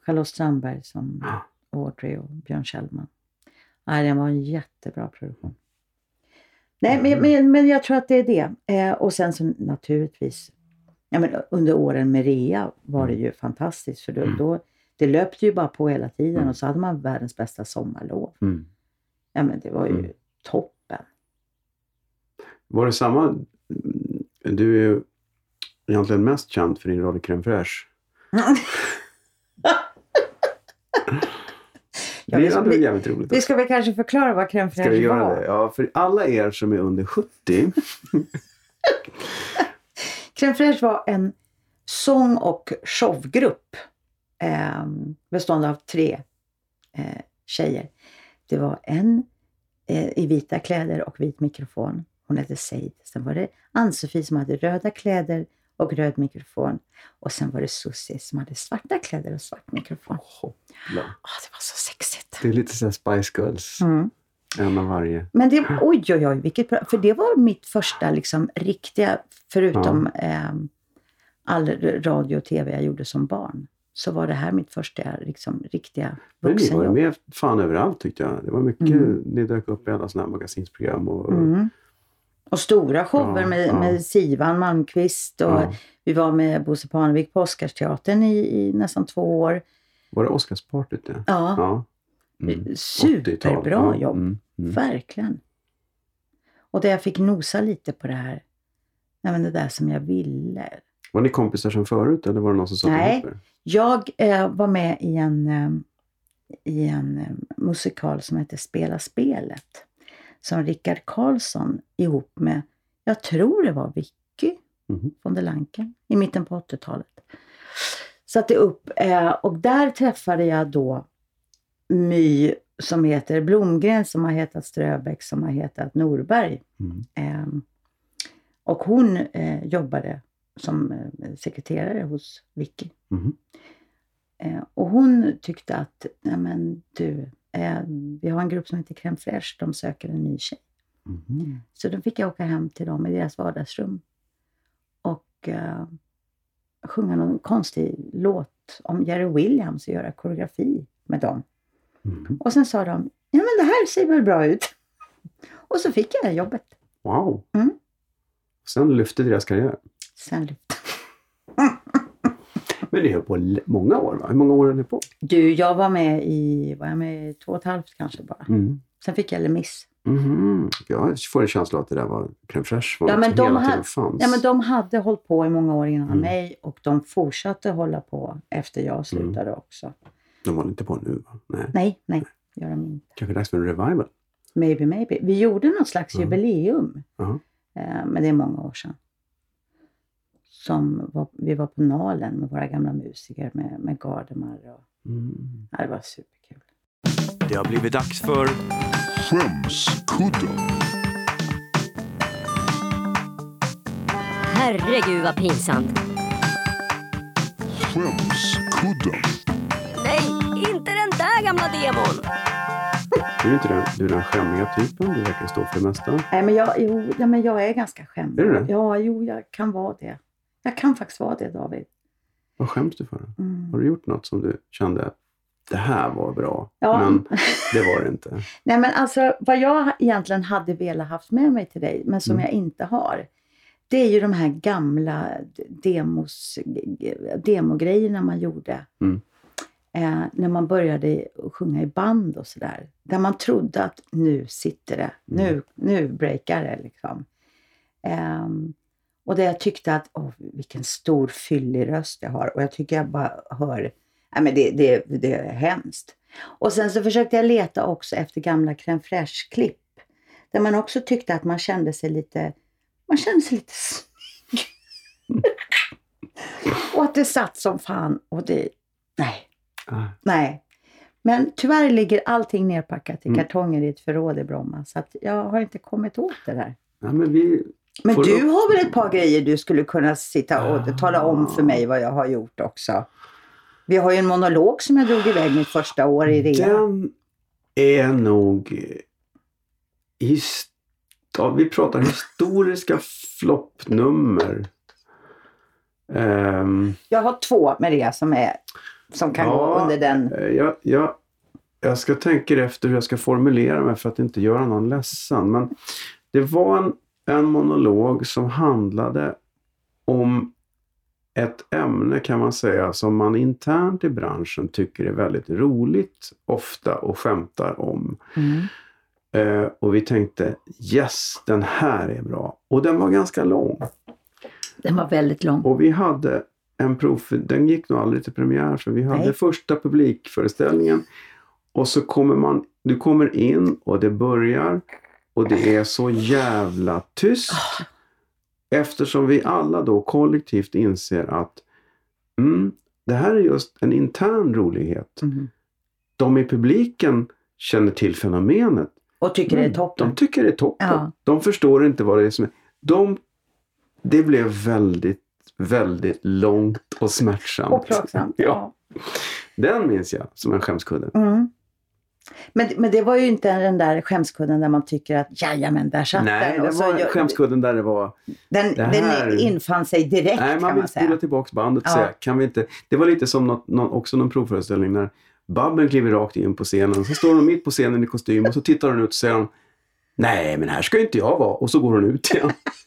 Speaker 1: Charlotte Strandberg som Audrey och Björn Kjellman. Nej, den var en jättebra produktion. Nej, men, men, men jag tror att det är det. Eh, och sen så naturligtvis Ja, men under åren med rea var det
Speaker 3: Mm.
Speaker 1: ju fantastiskt. För då, då, det löpte ju bara på hela tiden
Speaker 3: Mm.
Speaker 1: och så hade man världens bästa sommarlov.
Speaker 3: Mm.
Speaker 1: Ja, men det var ju
Speaker 3: Mm.
Speaker 1: toppen.
Speaker 3: Var det samma... mm, Du är ju egentligen mest känd för din roll i Crème Fraîche.
Speaker 1: Ja,
Speaker 3: det hade varit jävligt roligt.
Speaker 1: Vi ska väl kanske förklara vad crème fraîche
Speaker 3: göra
Speaker 1: var.
Speaker 3: det? Ja, för alla er som är under 70.
Speaker 1: Crème fraîche var en sång och showgrupp eh, bestående av tre eh, tjejer. Det var en eh, i vita kläder och vit mikrofon. Hon hette Seid. Sen var det Ann-Sofie som hade röda kläder och röd mikrofon. Och sen var det Susie som hade svarta kläder och svart mikrofon.
Speaker 3: Hoppla.
Speaker 1: Åh, det var så sexigt.
Speaker 3: Det är lite här Spice Girls.
Speaker 1: Mm.
Speaker 3: En av varje.
Speaker 1: Men det, oj, oj, oj, vilket bra. För det var mitt första liksom, riktiga, förutom eh, all radio och tv jag gjorde som barn, så var det här mitt första liksom, riktiga
Speaker 3: Men ni var
Speaker 1: vuxenjobb.
Speaker 3: med fan överallt tyckte jag. Det var mycket,
Speaker 1: Mm.
Speaker 3: ni dök upp i alla sådana här magasinsprogram. Och,
Speaker 1: Mm. Och stora shower
Speaker 3: Ja,
Speaker 1: med,
Speaker 3: ja.
Speaker 1: med Sivan Malmqvist och
Speaker 3: Ja.
Speaker 1: vi var med Bosse Parnevik på Oscarsteatern i, i nästan två år.
Speaker 3: Var det Oscarspartyt det?
Speaker 1: Ja,
Speaker 3: Ja. Mm.
Speaker 1: superbra
Speaker 3: 80-tal. Ja,
Speaker 1: jobb.
Speaker 3: Mm. Mm.
Speaker 1: Verkligen. Och där jag fick nosa lite på det här, nej, men det där som jag ville.
Speaker 3: Var ni kompisar som förut eller var det någon som satte
Speaker 1: Nej.
Speaker 3: ihop er?
Speaker 1: Jag eh, var med i en, eh, i en eh, musikal som heter Spela spelet. Som Rickard Karlsson ihop med, jag tror det var Vicky
Speaker 3: Mhm.
Speaker 1: von der Lanken i mitten på 80-talet. Satte upp eh, och där träffade jag då My som heter Blomgren som har hetat Ströbeck som har hetat Norberg.
Speaker 3: Mm.
Speaker 1: Eh, och hon eh, jobbade som eh, sekreterare hos Vicky. Eh, och hon tyckte att, nej men du, eh, vi har en grupp som heter Crème Fraîche, de söker en ny tjej.
Speaker 3: Mhm.
Speaker 1: Så då fick jag åka hem till dem i deras vardagsrum och eh, sjunga någon konstig låt om Jerry Williams och göra koreografi med dem.
Speaker 3: Mhm.
Speaker 1: Och sen sa de, ja men det här ser väl bra ut. Och så fick jag det jobbet.
Speaker 3: Wow.
Speaker 1: Mm.
Speaker 3: Sen lyfte deras karriär.
Speaker 1: Sen lyfte
Speaker 3: Men ni höll på många år va? Hur många år höll ni på?
Speaker 1: Du, jag var med i, var jag med i två och ett halvt kanske bara.
Speaker 3: Mm.
Speaker 1: Sen fick jag Lemiss.
Speaker 3: Mhm. Jag får en känsla att det där var Crème Fraîche var
Speaker 1: Ja, men
Speaker 3: som
Speaker 1: de
Speaker 3: hela
Speaker 1: hade-
Speaker 3: tiden fanns.
Speaker 1: Ja, men de hade hållit på i många år innan
Speaker 3: Mm.
Speaker 1: mig och de fortsatte hålla på efter jag slutade också.
Speaker 3: De håller inte på nu va? Nej.
Speaker 1: Nej, nej, gör de inte.
Speaker 3: Kanske dags för en revival?
Speaker 1: Maybe, maybe. Vi gjorde något slags
Speaker 3: Mm.
Speaker 1: jubileum, eh, men det är många år sedan. Som var, vi var på Nalen med våra gamla musiker, med, med Gardemar. Och,
Speaker 3: Mm.
Speaker 1: ja, det var superkul.
Speaker 3: Det har blivit dags för
Speaker 4: Skämskudden.
Speaker 5: Herregud vad pinsamt.
Speaker 4: Skämskudden.
Speaker 5: Gamla demon.
Speaker 3: Du är inte den, du är den skämmiga typen. Du verkar stå för det mesta.
Speaker 1: Nej, men jag, jo, ja, men jag är ganska skämmig.
Speaker 3: Är du det?
Speaker 1: Ja, jo, jag kan vara det. Jag kan faktiskt vara det, David.
Speaker 3: Vad skäms du för?
Speaker 1: Mm.
Speaker 3: Har du gjort något som du kände det här var bra,
Speaker 1: Ja.
Speaker 3: men det var det inte?
Speaker 1: Nej, men alltså vad jag egentligen hade velat haft med mig till dig, men som
Speaker 3: Mm.
Speaker 1: jag inte har. Det är ju de här gamla demos, demogrejerna man gjorde.
Speaker 3: Mm.
Speaker 1: Eh, när man började sjunga i band och sådär. Där man trodde att nu sitter det, nu,
Speaker 3: Mm.
Speaker 1: nu breakar det liksom. Ehm, och där jag tyckte att, åh, vilken stor fyllig röst jag har. Och jag tycker jag bara hör, nej men det, det, det är hemskt. Och sen så försökte jag leta också efter gamla crème fraîche-klipp. Där man också tyckte att man kände sig lite, man kände sig lite snygg. och att det satt som fan. Och det, nej,
Speaker 3: Ah,
Speaker 1: nej. Men tyvärr ligger allting nerpackat i
Speaker 3: Mm.
Speaker 1: kartonger i ett förråd i Bromma. Så att jag har inte kommit åt det där.
Speaker 3: Ja, men vi,
Speaker 1: Men du
Speaker 3: du-
Speaker 1: har väl ett par grejer du skulle kunna sitta och
Speaker 3: Ah.
Speaker 1: tala om för mig vad jag har gjort också? Vi har ju en monolog som jag drog iväg mitt första år i rea.
Speaker 3: den är nog... His, ja, vi pratar historiska floppnummer. Ehm,
Speaker 1: Jag har två med det som, är, som kan gå
Speaker 3: Ja,
Speaker 1: under den.
Speaker 3: Eh, Jag, jag, jag ska tänka efter hur jag ska formulera mig för att inte göra någon ledsen. Men det var en, en monolog som handlade om ett ämne kan man säga som man internt i branschen tycker är väldigt roligt ofta och skämtar om.
Speaker 1: Mm.
Speaker 3: Eh, och vi tänkte yes, den här är bra. Och den var ganska lång.
Speaker 1: Den var väldigt lång.
Speaker 3: Och vi hade en prov, den gick nog aldrig till premiär, för vi hade
Speaker 1: Nej.
Speaker 3: första publikföreställningen. Och så kommer man, du kommer in och det börjar och det är så jävla tyst. Eftersom vi alla då kollektivt inser att mm, det här är just en intern rolighet.
Speaker 1: Mm.
Speaker 3: De i publiken känner till fenomenet.
Speaker 1: Och tycker det är toppen.
Speaker 3: De tycker det är toppen.
Speaker 1: Ja.
Speaker 3: De förstår inte vad det är som är. De, det blev väldigt, väldigt långt och smärtsamt.
Speaker 1: Och plågsamt.
Speaker 3: Ja. Den minns jag som en skämskudde.
Speaker 1: Mm. Men, men det var ju inte den där skämskudden där man tycker att jajamän, där satt
Speaker 3: Nej,
Speaker 1: den.
Speaker 3: det
Speaker 1: Och så
Speaker 3: var
Speaker 1: gör-
Speaker 3: skämskudden där det var...
Speaker 1: den,
Speaker 3: det här-
Speaker 1: den infann sig direkt
Speaker 3: Nej, man
Speaker 1: kan
Speaker 3: vill
Speaker 1: man säga.
Speaker 3: tillbaka bandet och
Speaker 1: Ja.
Speaker 3: säga, kan vi inte... Det var lite som något, någon, också någon provföreställning när Babben kliver rakt in på scenen. Så står hon mitt på scenen i kostym och så tittar hon ut och säger hon, Nej, men här ska inte jag vara. Och så går hon ut igen.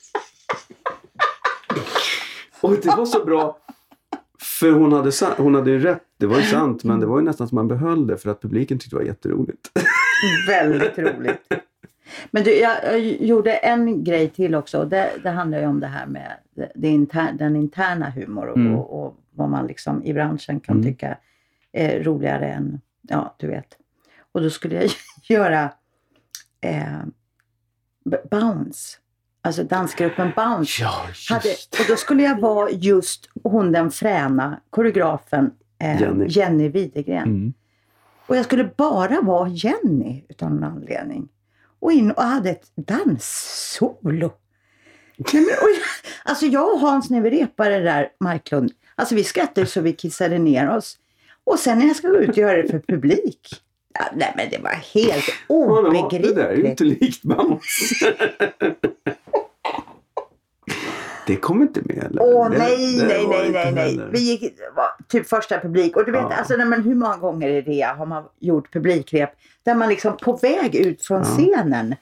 Speaker 3: och det var så bra. För hon hade, hon hade ju rätt. Det var ju sant, men det var ju nästan som man behöll det för att publiken tyckte det var jätteroligt.
Speaker 1: Väldigt roligt. Men du, jag, jag gjorde en grej till också. Det, det handlar ju om det här med det, inter, den interna humor och,
Speaker 3: Mm.
Speaker 1: och, och vad man liksom i branschen kan
Speaker 3: Mm.
Speaker 1: tycka är roligare än, ja du vet. Och då skulle jag göra eh, Bounce. Alltså dansgruppen Bounce.
Speaker 3: Ja,
Speaker 1: Hade, och då skulle jag vara just hon den fräna koreografen eh,
Speaker 3: Jenny.
Speaker 1: Jenny Widegren.
Speaker 3: Mm.
Speaker 1: Och jag skulle bara vara Jenny utan någon anledning. Och in och hade ett danssolo. Nej, men, och, jag- alltså jag och Hans när vi repade där, Marklund, alltså vi skrattade så vi kissade ner oss. Och sen när jag ska gå ut och göra det för publik. Nej men det var helt
Speaker 3: Ja, det
Speaker 1: obegripligt.
Speaker 3: där är ju inte likt Bounce. det kom inte med eller?
Speaker 1: Åh
Speaker 3: Det-
Speaker 1: nej,
Speaker 3: det
Speaker 1: nej, nej, nej, nej. Vi gick, var typ första publik. Och du vet,
Speaker 3: Ja.
Speaker 1: alltså, nej, men hur många gånger i det har man gjort publikrep där man liksom på väg ut från
Speaker 3: Ja.
Speaker 1: scenen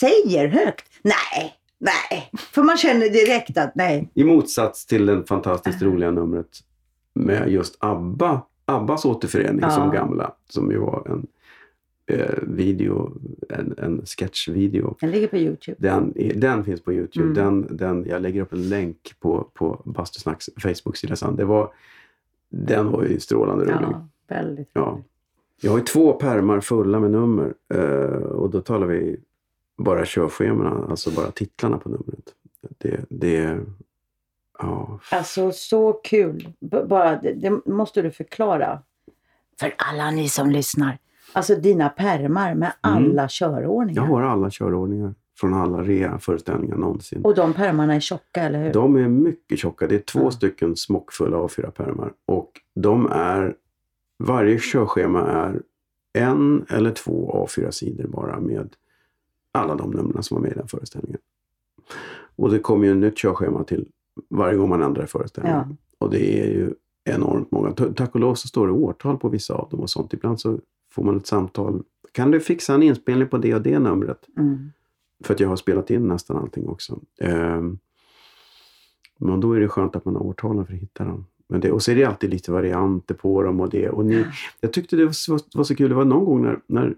Speaker 1: säger högt nej, nej. För man känner direkt att nej.
Speaker 3: I motsats till det fantastiskt roliga numret med just ABBA, ABBas återförening
Speaker 1: Ja.
Speaker 3: som gamla, som ju var en video, en, en sketchvideo.
Speaker 1: Den ligger på Youtube.
Speaker 3: Den, den finns på Youtube.
Speaker 1: Mm.
Speaker 3: Den, den, jag lägger upp en länk på, på Bastusnacks Facebook-sida sen. Det var, den var ju strålande rolig.
Speaker 1: Ja, väldigt
Speaker 3: Ja. Jag har ju två pärmar fulla med nummer eh, och då talar vi bara körschemana, alltså bara titlarna på numret. Det, det ja,
Speaker 1: Alltså så kul. B- bara, det, det måste du förklara. För alla ni som lyssnar. Alltså dina pärmar med alla körordningar.
Speaker 3: Mm. jag har alla körordningar från alla rea-föreställningar någonsin.
Speaker 1: Och de pärmarna är tjocka, eller hur?
Speaker 3: De är mycket tjocka. Det är två
Speaker 1: Ja.
Speaker 3: stycken smockfulla A4-pärmar. Och de är, varje körschema är en eller två A4-sidor bara med alla de numren som var med i den föreställningen. Och det kommer ju ett nytt körschema till varje gång man ändrar föreställningen.
Speaker 1: Ja.
Speaker 3: Och det är ju enormt många. Ta- Tack och lov så står det årtal på vissa av dem och sånt. Ibland så får man ett samtal. Kan du fixa en inspelning på det och det numret?
Speaker 1: Mm.
Speaker 3: För att jag har spelat in nästan allting också. Ehm, men då är det skönt att man har årtalen för att hitta dem. Men det, och så är det alltid lite varianter på dem och det. Och ni, jag tyckte det var, så- var så kul. Det var någon gång när, när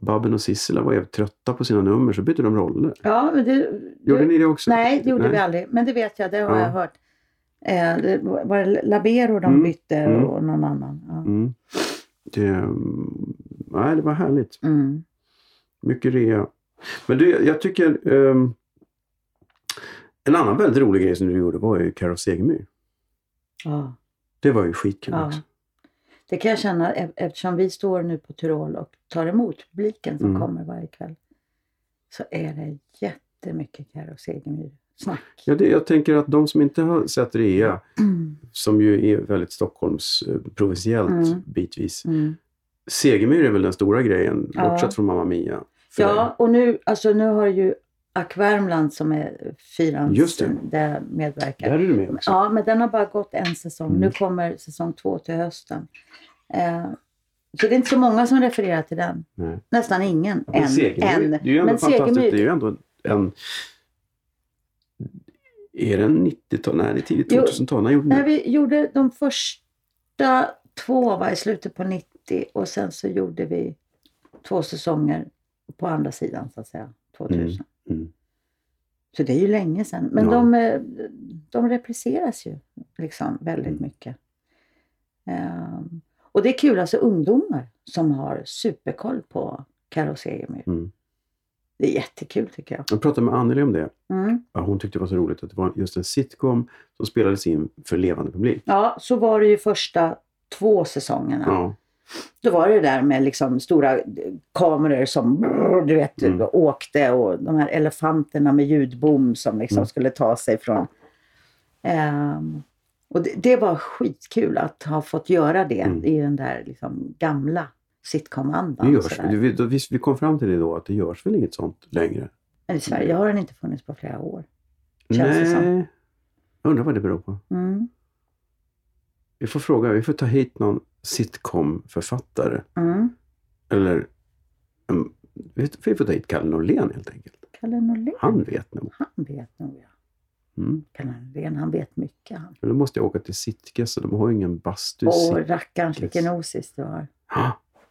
Speaker 3: Babben och Sissela var jävligt trötta på sina nummer så bytte de roller.
Speaker 1: Ja, det,
Speaker 3: Gjorde
Speaker 1: det,
Speaker 3: ni det också?
Speaker 1: Nej, det gjorde
Speaker 3: Nej.
Speaker 1: vi aldrig. Men det vet jag, det har
Speaker 3: Ja.
Speaker 1: jag hört. Eh, det var det Labero de
Speaker 3: Mm,
Speaker 1: bytte
Speaker 3: mm.
Speaker 1: och någon annan. Ja.
Speaker 3: Mm. Det, nej, det var härligt.
Speaker 1: Mm.
Speaker 3: Mycket rea. Men du, jag tycker... ehm, en annan väldigt rolig grej som du gjorde var ju Carro Segemyhr.
Speaker 1: Ja.
Speaker 3: Det var ju skitkul
Speaker 1: Ja.
Speaker 3: också.
Speaker 1: Det kan jag känna eftersom vi står nu på Tyrol och tar emot publiken som
Speaker 3: Mm.
Speaker 1: kommer varje kväll. Så är det jättemycket Carro Segemyhr-snack.
Speaker 3: Ja, det, jag tänker att de som inte har sett rea,
Speaker 1: Mm.
Speaker 3: som ju är väldigt Stockholms eh,
Speaker 1: Mm.
Speaker 3: bitvis.
Speaker 1: Mm.
Speaker 3: Segemyhr är väl den stora grejen,
Speaker 1: Ja.
Speaker 3: bortsett från Mamma Mia.
Speaker 1: Ja, och nu, alltså, nu har ju Ack Värmland som är fyrans
Speaker 3: Just det.
Speaker 1: där medverkar.
Speaker 3: Där är du med också.
Speaker 1: Ja, men den har bara gått en säsong.
Speaker 3: Mm.
Speaker 1: Nu kommer säsong två till hösten. Eh, så det är inte så många som refererar till den.
Speaker 3: Nej.
Speaker 1: Nästan ingen.
Speaker 3: Men
Speaker 1: än.
Speaker 3: Segemyhr,
Speaker 1: än.
Speaker 3: det är ju ändå
Speaker 1: Men
Speaker 3: fantastiskt.
Speaker 1: Segemyhr-
Speaker 3: Det är ju ändå en... Är det 90-tal? Nej, det är tidigt
Speaker 1: Jo,
Speaker 3: 2000-tal. När gjorde ni?
Speaker 1: vi gjorde de första två var i slutet på 90 och sen så gjorde vi två säsonger på andra sidan så att säga, 2000.
Speaker 3: Mm.
Speaker 1: Så det är ju länge sedan. Men
Speaker 3: Ja.
Speaker 1: de, eh, de repriseras ju liksom väldigt
Speaker 3: Mm.
Speaker 1: mycket. Ehm, och det är kul, alltså ungdomar som har superkoll på Carro Segemyhr.
Speaker 3: Mm.
Speaker 1: Det är jättekul tycker jag.
Speaker 3: Jag pratade med Anneli om det.
Speaker 1: Mm.
Speaker 3: Ja, hon tyckte det var så roligt att det var just en sitcom som spelades in för levande publik.
Speaker 1: Ja, så var det ju första två säsongerna.
Speaker 3: Ja.
Speaker 1: Då var det där med liksom stora kameror som du vet,
Speaker 3: Mm.
Speaker 1: åkte och de här elefanterna med ljudbom som liksom
Speaker 3: Mm.
Speaker 1: skulle ta sig från... Ehm, och det, det var skitkul att ha fått göra det
Speaker 3: Mm.
Speaker 1: i den där liksom gamla sitcom-andan.
Speaker 3: Det görs. Vi, vi, vi kom fram till det då att det görs väl inget sånt längre.
Speaker 1: Men i Sverige har den inte funnits på flera år. Känns det som.
Speaker 3: Nej. Jag undrar vad det beror på.
Speaker 1: Mm.
Speaker 3: Vi får fråga, vi får ta hit någon sitcom-författare.
Speaker 1: Mm.
Speaker 3: Eller um, vi vi får ta hit Kalle Norlén helt enkelt.
Speaker 1: Kalle Norlén.
Speaker 3: Han vet nog.
Speaker 1: Han vet nog ja.
Speaker 3: Mm.
Speaker 1: Kalle Norlén, han vet mycket han.
Speaker 3: Men då måste jag åka till Sitges och de har ju ingen bastu.
Speaker 1: Åh, rackarns vilken osis du har.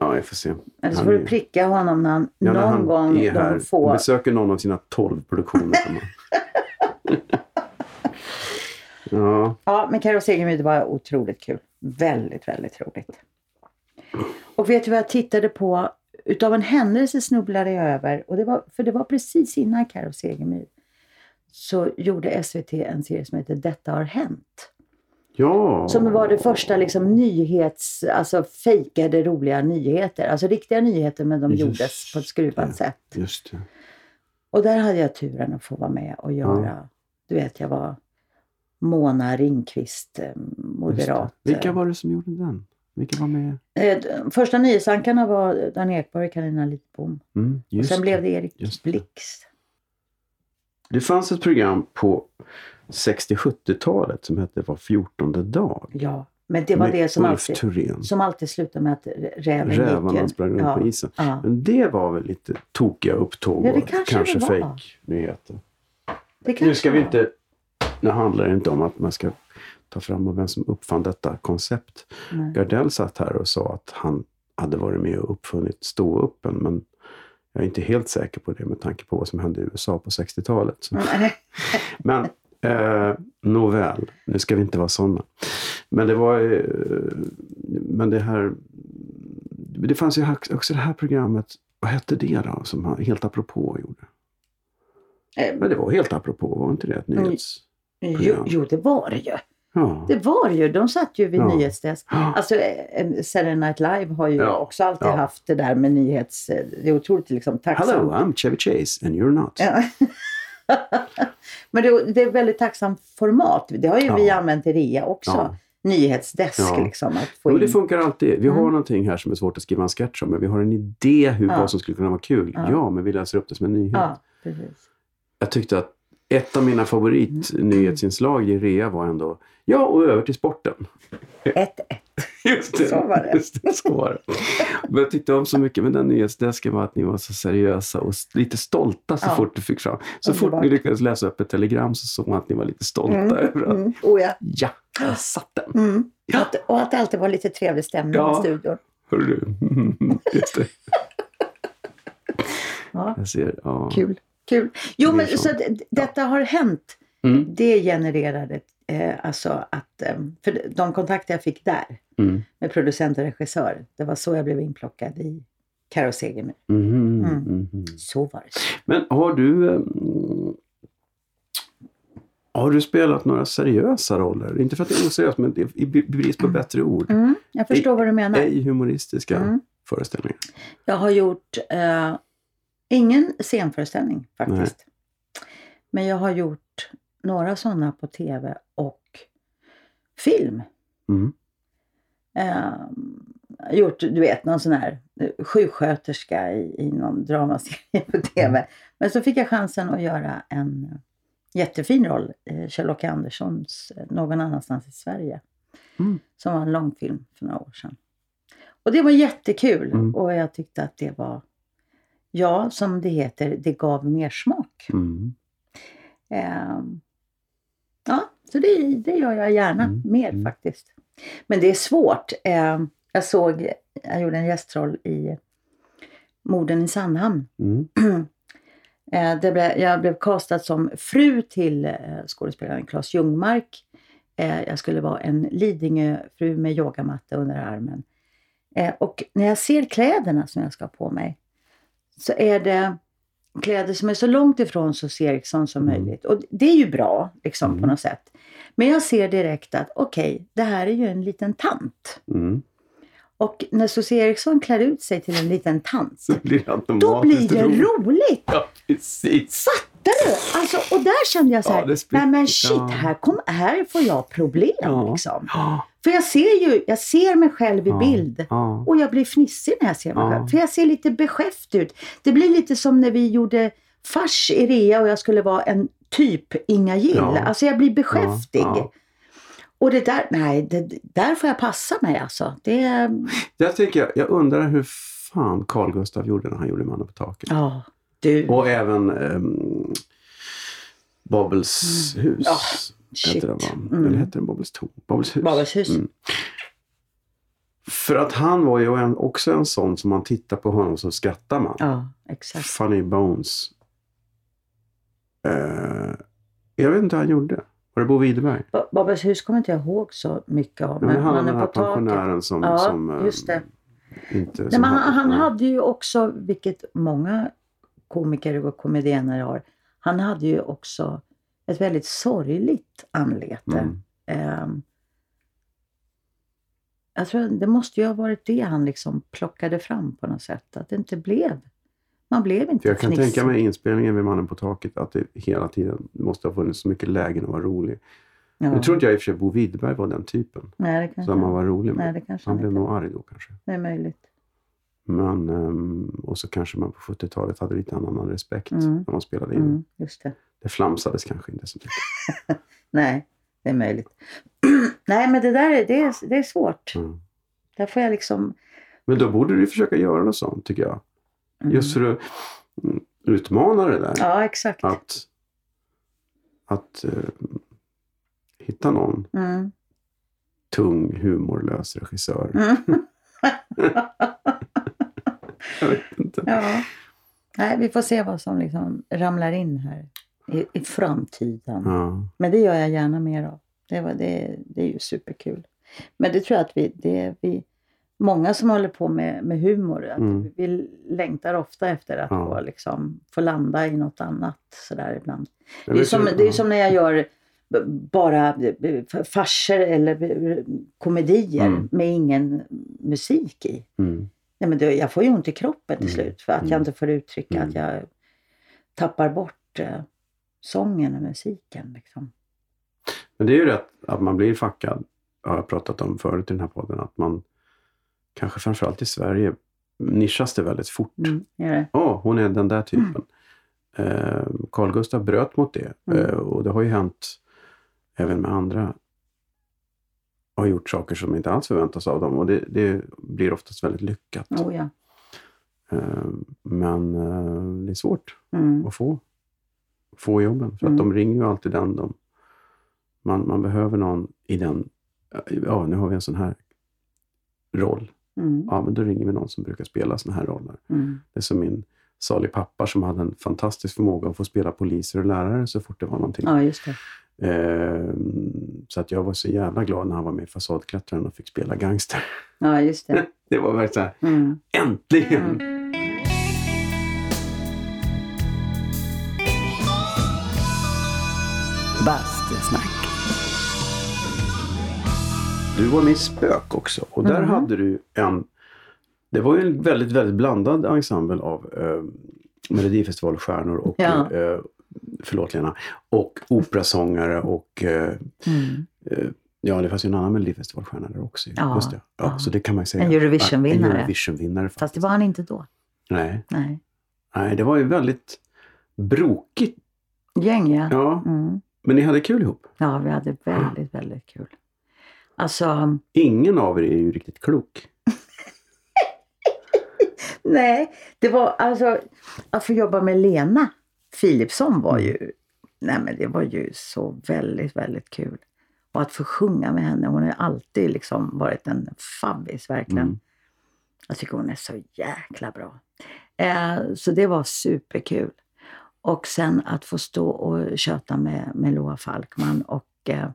Speaker 3: Ja, jag får se.
Speaker 1: Eller så får du pricka honom när han
Speaker 3: Ja, när
Speaker 1: någon
Speaker 3: han
Speaker 1: gång
Speaker 3: är här,
Speaker 1: får...
Speaker 3: besöker någon av sina tolv produktioner. ja,
Speaker 1: Ja, men Carro Segemyhr var otroligt kul. Väldigt, väldigt roligt. Och vet du vad jag tittade på? Utav en händelse snubblade jag över, och det var, för det var precis innan Carro Segemyhr, så gjorde SVT en serie som heter Detta har hänt.
Speaker 3: Ja.
Speaker 1: Som var det första liksom nyhets, alltså fejkade roliga nyheter. Alltså riktiga nyheter men de
Speaker 3: Just
Speaker 1: gjordes på ett skruvat
Speaker 3: det.
Speaker 1: sätt.
Speaker 3: Just det.
Speaker 1: Och där hade jag turen att få vara med och göra, du vet jag var Mona Ringqvist, eh, moderat.
Speaker 3: det. Vilka var det som gjorde den? Vilka var med?
Speaker 1: Eh, Första nyhetsankarna var Dan Ekborg och Carina Lidbom.
Speaker 3: Mm,
Speaker 1: Och sen blev
Speaker 3: det.
Speaker 1: det Erik
Speaker 3: Just det.
Speaker 1: Blix.
Speaker 3: det fanns ett program på 60-70-talet som hette Var fjortonde dag.
Speaker 1: Ja, men det var
Speaker 3: med
Speaker 1: det som
Speaker 3: Ulf
Speaker 1: alltid,
Speaker 3: Thurén.
Speaker 1: som alltid slutade med att räven
Speaker 3: Rävarna
Speaker 1: gick.
Speaker 3: sprang runt
Speaker 1: ja,
Speaker 3: på isen.
Speaker 1: Ja,
Speaker 3: Men det var väl lite tokiga upptåg
Speaker 1: Ja, det
Speaker 3: och
Speaker 1: kanske
Speaker 3: kanske
Speaker 1: det
Speaker 3: Nu ska vi inte... Nu handlar det inte om att man ska ta fram vem som uppfann detta koncept.
Speaker 1: Nej.
Speaker 3: Gardell satt här och sa att han hade varit med och uppfunnit ståuppen. Men jag är inte helt säker på det med tanke på vad som hände i USA på 60-talet. Så-
Speaker 1: Nej.
Speaker 3: Men eh, nåväl, nu ska vi inte vara sådana. Men det var... Eh, men det här... Det fanns ju också det här programmet. Vad hette det då? Som han helt apropå gjorde.
Speaker 1: Eh,
Speaker 3: Men det var helt apropå, var inte det ett
Speaker 1: Mm.
Speaker 3: nyhets...
Speaker 1: Jo, jo, det var det ju.
Speaker 3: Ja.
Speaker 1: Det var ju. De satt ju vid
Speaker 3: Ja.
Speaker 1: nyhetsdesk. Alltså, eh, Saturday Night Live har ju
Speaker 3: Ja.
Speaker 1: också alltid
Speaker 3: Ja.
Speaker 1: haft det där med nyhets... eh, Det är otroligt liksom tacksamt.
Speaker 3: Hello, I'm Chevy Chase and you're not.
Speaker 1: Men det, det är väldigt tacksamt format. Det har ju
Speaker 3: Ja.
Speaker 1: vi använt i RIA också.
Speaker 3: Ja.
Speaker 1: Nyhetsdesk
Speaker 3: Ja.
Speaker 1: liksom. Att få in.
Speaker 3: det funkar alltid. Vi har
Speaker 1: Mm.
Speaker 3: någonting här som är svårt att skriva en sketch om, men vi har en idé hur,
Speaker 1: Ja.
Speaker 3: vad som skulle kunna vara kul.
Speaker 1: Ja.
Speaker 3: Men vi läser upp det som en nyhet.
Speaker 1: Ja, precis.
Speaker 3: Jag tyckte att ett av mina favoritnyhetsinslag i rea var ändå Ja, och över till sporten.
Speaker 1: Ett, ett.
Speaker 3: Just det.
Speaker 1: Så var det.
Speaker 3: Just det så var det. Men jag tyckte om så mycket med den nyhetsdesken var att ni var så seriösa och lite stolta så
Speaker 1: Ja.
Speaker 3: fort du fick fram. Så fort
Speaker 1: Underbart.
Speaker 3: ni lyckades läsa upp ett telegram så såg man att ni var lite stolta
Speaker 1: Mm,
Speaker 3: över att
Speaker 1: Mm. Oh, ja.
Speaker 3: ja, där satt den.
Speaker 1: Mm.
Speaker 3: Ja.
Speaker 1: Att, och att det alltid var lite trevlig stämning
Speaker 3: Ja.
Speaker 1: i studion.
Speaker 3: Hör du? Just det.
Speaker 1: Ja.
Speaker 3: Jag ser. Ja.
Speaker 1: Kul. Kul. Jo, men
Speaker 3: så.
Speaker 1: så att detta har hänt.
Speaker 3: Mm.
Speaker 1: Det genererade eh, alltså att, eh, för de kontakter jag fick där
Speaker 3: Mm.
Speaker 1: med producent och regissör, det var så jag blev inplockad i Karo Segemyhr.
Speaker 3: Mhm,
Speaker 1: Mm.
Speaker 3: mhm.
Speaker 1: Så var det.
Speaker 3: Men har du... eh, Har du spelat några seriösa roller? Inte för att det är oseriöst, men i brist på bättre ord.
Speaker 1: Mm, jag förstår vad du menar.
Speaker 3: Ej humoristiska
Speaker 1: Mm.
Speaker 3: föreställningar.
Speaker 1: Jag har gjort eh, ingen scenföreställning faktiskt. Men jag har gjort några sådana på tv och film.
Speaker 3: Mm.
Speaker 1: Eh, gjort, du vet, någon sån här eh, sjuksköterska i, i någon dramaserie på tv.
Speaker 3: Mm.
Speaker 1: Men så fick jag chansen att göra en jättefin roll, eh, Kjell-Åke Anderssons eh, Någon annanstans i Sverige.
Speaker 3: Mm.
Speaker 1: Som var en långfilm för några år sedan. Och det var jättekul
Speaker 3: Mm.
Speaker 1: och jag tyckte att det var, ja som det heter, det gav mer smak.
Speaker 3: Mm.
Speaker 1: Ehm, Så det, det gör jag gärna
Speaker 3: Mm,
Speaker 1: mer
Speaker 3: mm.
Speaker 1: faktiskt. Men det är svårt. Eh, jag såg, jag gjorde en gästroll i Morden i Sandhamn.
Speaker 3: Mm.
Speaker 1: Eh, det blev, jag blev castad som fru till eh, skådespelaren Claes Ljungmark. Jag skulle vara en Lidingö-fru med yogamatta under armen. Och när jag ser kläderna som jag ska ha på mig så är det kläder som är så långt ifrån Sos Eriksson som
Speaker 3: Mm.
Speaker 1: möjligt. Och det är ju bra liksom, på
Speaker 3: Mm.
Speaker 1: något sätt. Men jag ser direkt att okej, det här är ju en liten tant.
Speaker 3: Mm.
Speaker 1: Och när Sos Eriksson klär ut sig till en liten tant,
Speaker 3: blir
Speaker 1: då blir det
Speaker 3: roligt.
Speaker 1: roligt.
Speaker 3: Ja, precis.
Speaker 1: Fattar du? Alltså, och där kände jag så här,
Speaker 3: Ja,
Speaker 1: nej men shit,
Speaker 3: Ja.
Speaker 1: här, kom, här får jag problem.
Speaker 3: Ja.
Speaker 1: Liksom. För jag ser ju, jag ser mig själv i
Speaker 3: Ja.
Speaker 1: bild.
Speaker 3: ja.
Speaker 1: Och jag blir fnissig när jag ser mig
Speaker 3: Ja.
Speaker 1: själv. För jag ser lite beskäftigt ut. Det blir lite som när vi gjorde fars i rea och jag skulle vara en typ Inga Gill.
Speaker 3: Ja.
Speaker 1: Alltså jag blir beskäftig. Och det där, nej, det, där får jag passa mig alltså. Det,
Speaker 3: Jag, tänker, jag undrar hur fan Carl Gustav gjorde när han gjorde Mannen på taket.
Speaker 1: ja, du.
Speaker 3: Och även um, Bobbels hus.
Speaker 1: Mm.
Speaker 3: Heter
Speaker 1: shit.
Speaker 3: det?
Speaker 1: Mm.
Speaker 3: Eller hette den Bobbels torn? Bobbels hus.
Speaker 1: Babels hus.
Speaker 3: Mm. För att han var ju en, också en sån som man tittar på honom så skrattar man.
Speaker 1: Ja, exakt.
Speaker 3: Funny Bones. Eh, jag vet inte hur han gjorde. Var det Bo Widerberg?
Speaker 1: Ba- Babels hus kommer inte jag ihåg så mycket av.
Speaker 3: Ja, men han
Speaker 1: man
Speaker 3: den
Speaker 1: är
Speaker 3: här pensionären som,
Speaker 1: Ja,
Speaker 3: som eh,
Speaker 1: just det.
Speaker 3: inte...
Speaker 1: Nej, men han, han hade ju också, vilket många komiker och komedienare har, han hade ju också ett väldigt sorgligt anlete.
Speaker 3: Mm.
Speaker 1: Ehm, jag tror det måste ju ha varit det han liksom plockade fram på något sätt. Att det inte blev, man blev inte
Speaker 3: För jag kan
Speaker 1: fnissig.
Speaker 3: tänka mig inspelningen med Mannen på taket att det hela tiden måste ha funnits så mycket lägen att vara rolig.
Speaker 1: Ja.
Speaker 3: Nu tror inte jag i och för sig Bo Widerberg var den typen.
Speaker 1: Nej, det kanske,
Speaker 3: Som man var rolig med.
Speaker 1: nej,
Speaker 3: han blev
Speaker 1: inte.
Speaker 3: nog arg då kanske.
Speaker 1: Det är möjligt.
Speaker 3: Men, ehm, och så kanske man på 70-talet hade lite annan respekt
Speaker 1: Mm.
Speaker 3: när man spelade in.
Speaker 1: Mm, just det.
Speaker 3: Det flamsades kanske inte så mycket.
Speaker 1: Nej, det är möjligt. nej, men det där är, det är, det är svårt.
Speaker 3: Mm.
Speaker 1: Där får jag liksom...
Speaker 3: Men då borde du försöka göra något sånt tycker jag.
Speaker 1: Mm.
Speaker 3: Just för att utmana det där.
Speaker 1: Ja, exakt.
Speaker 3: Att, att eh, hitta någon
Speaker 1: Mm.
Speaker 3: tung, humorlös regissör.
Speaker 1: Mm.
Speaker 3: Jag vet inte.
Speaker 1: Ja. Nej, vi får se vad som liksom ramlar in här i, i framtiden.
Speaker 3: Ja.
Speaker 1: Men det gör jag gärna mer av. Det, var, det, det är ju superkul. Men det tror jag att vi, det är vi, många som håller på med, med humor, att
Speaker 3: Mm.
Speaker 1: vi längtar ofta efter att
Speaker 3: Ja.
Speaker 1: få, liksom, få landa i något annat sådär ibland.
Speaker 3: Jag
Speaker 1: Det är, som, det är som när jag gör bara farser eller komedier
Speaker 3: Mm.
Speaker 1: med ingen musik i.
Speaker 3: Mm.
Speaker 1: Nej, men det, jag får ju ont i kroppen till
Speaker 3: Mm.
Speaker 1: slut för att
Speaker 3: Mm.
Speaker 1: jag inte får uttrycka
Speaker 3: Mm.
Speaker 1: att jag tappar bort eh, sången och musiken. Liksom.
Speaker 3: Men det är ju rätt att man blir fackad, har jag pratat om förut i den här podden, att man kanske framförallt i Sverige nischas det väldigt fort.
Speaker 1: Mm, det.
Speaker 3: Ja, hon är den där typen. Eh, Carl Gustaf bröt mot det
Speaker 1: Mm.
Speaker 3: eh, och det har ju hänt även med andra. Har gjort saker som inte alls förväntas av dem och det, det blir oftast väldigt lyckat.
Speaker 1: Oh, ja.
Speaker 3: Eh, men eh, det är svårt
Speaker 1: mm.
Speaker 3: att få, få jobben för
Speaker 1: Mm.
Speaker 3: att de ringer ju alltid den de... Man, man behöver någon i den... Ja, nu har vi en sån här roll.
Speaker 1: Mm.
Speaker 3: Ja, men då ringer vi någon som brukar spela såna här roller.
Speaker 1: Mm.
Speaker 3: Det är som min salig pappa som hade en fantastisk förmåga att få spela poliser och lärare så fort det var någonting.
Speaker 1: Ja, just det.
Speaker 3: Eh, så att jag var så jävla glad när han var med i Fasadklättraren och fick spela gangster.
Speaker 1: Ja, just det.
Speaker 3: Det var verkligen så här,
Speaker 1: Mm.
Speaker 3: äntligen!
Speaker 2: Bastusnack.
Speaker 3: Du var med i Spök också och där
Speaker 1: Mhm.
Speaker 3: hade du en... Det var ju en väldigt, väldigt blandad ensemble av eh, Melodifestivalstjärnor och
Speaker 1: Ja.
Speaker 3: eh, förlåt Lena, och operasångare och eh,
Speaker 1: Mm.
Speaker 3: eh, Ja, det fanns ju en annan Melodifestivalstjärna där också.
Speaker 1: Ja,
Speaker 3: Just det. Ja,
Speaker 1: ja.
Speaker 3: Så det kan man säga.
Speaker 1: En Eurovisionvinnare.
Speaker 3: En Eurovisionvinnare.
Speaker 1: Fast det var han inte då.
Speaker 3: Nej.
Speaker 1: Nej.
Speaker 3: Nej, det var ju väldigt brokigt.
Speaker 1: Gäng, ja.
Speaker 3: Ja,
Speaker 1: Mm.
Speaker 3: Men ni hade kul ihop.
Speaker 1: Ja, vi hade väldigt, väldigt kul. Alltså,
Speaker 3: Ingen av er är ju riktigt klok.
Speaker 1: nej. Det var alltså, att få jobba med Lena Philipsson var ju nej men det var ju så väldigt, väldigt kul. Och att få sjunga med henne. Hon har alltid liksom varit en fabbis verkligen.
Speaker 3: Mm.
Speaker 1: Jag tycker hon är så jäkla bra. Eh, så det var superkul. Och sen att få stå och köta med, med Loa Falkman och, eh,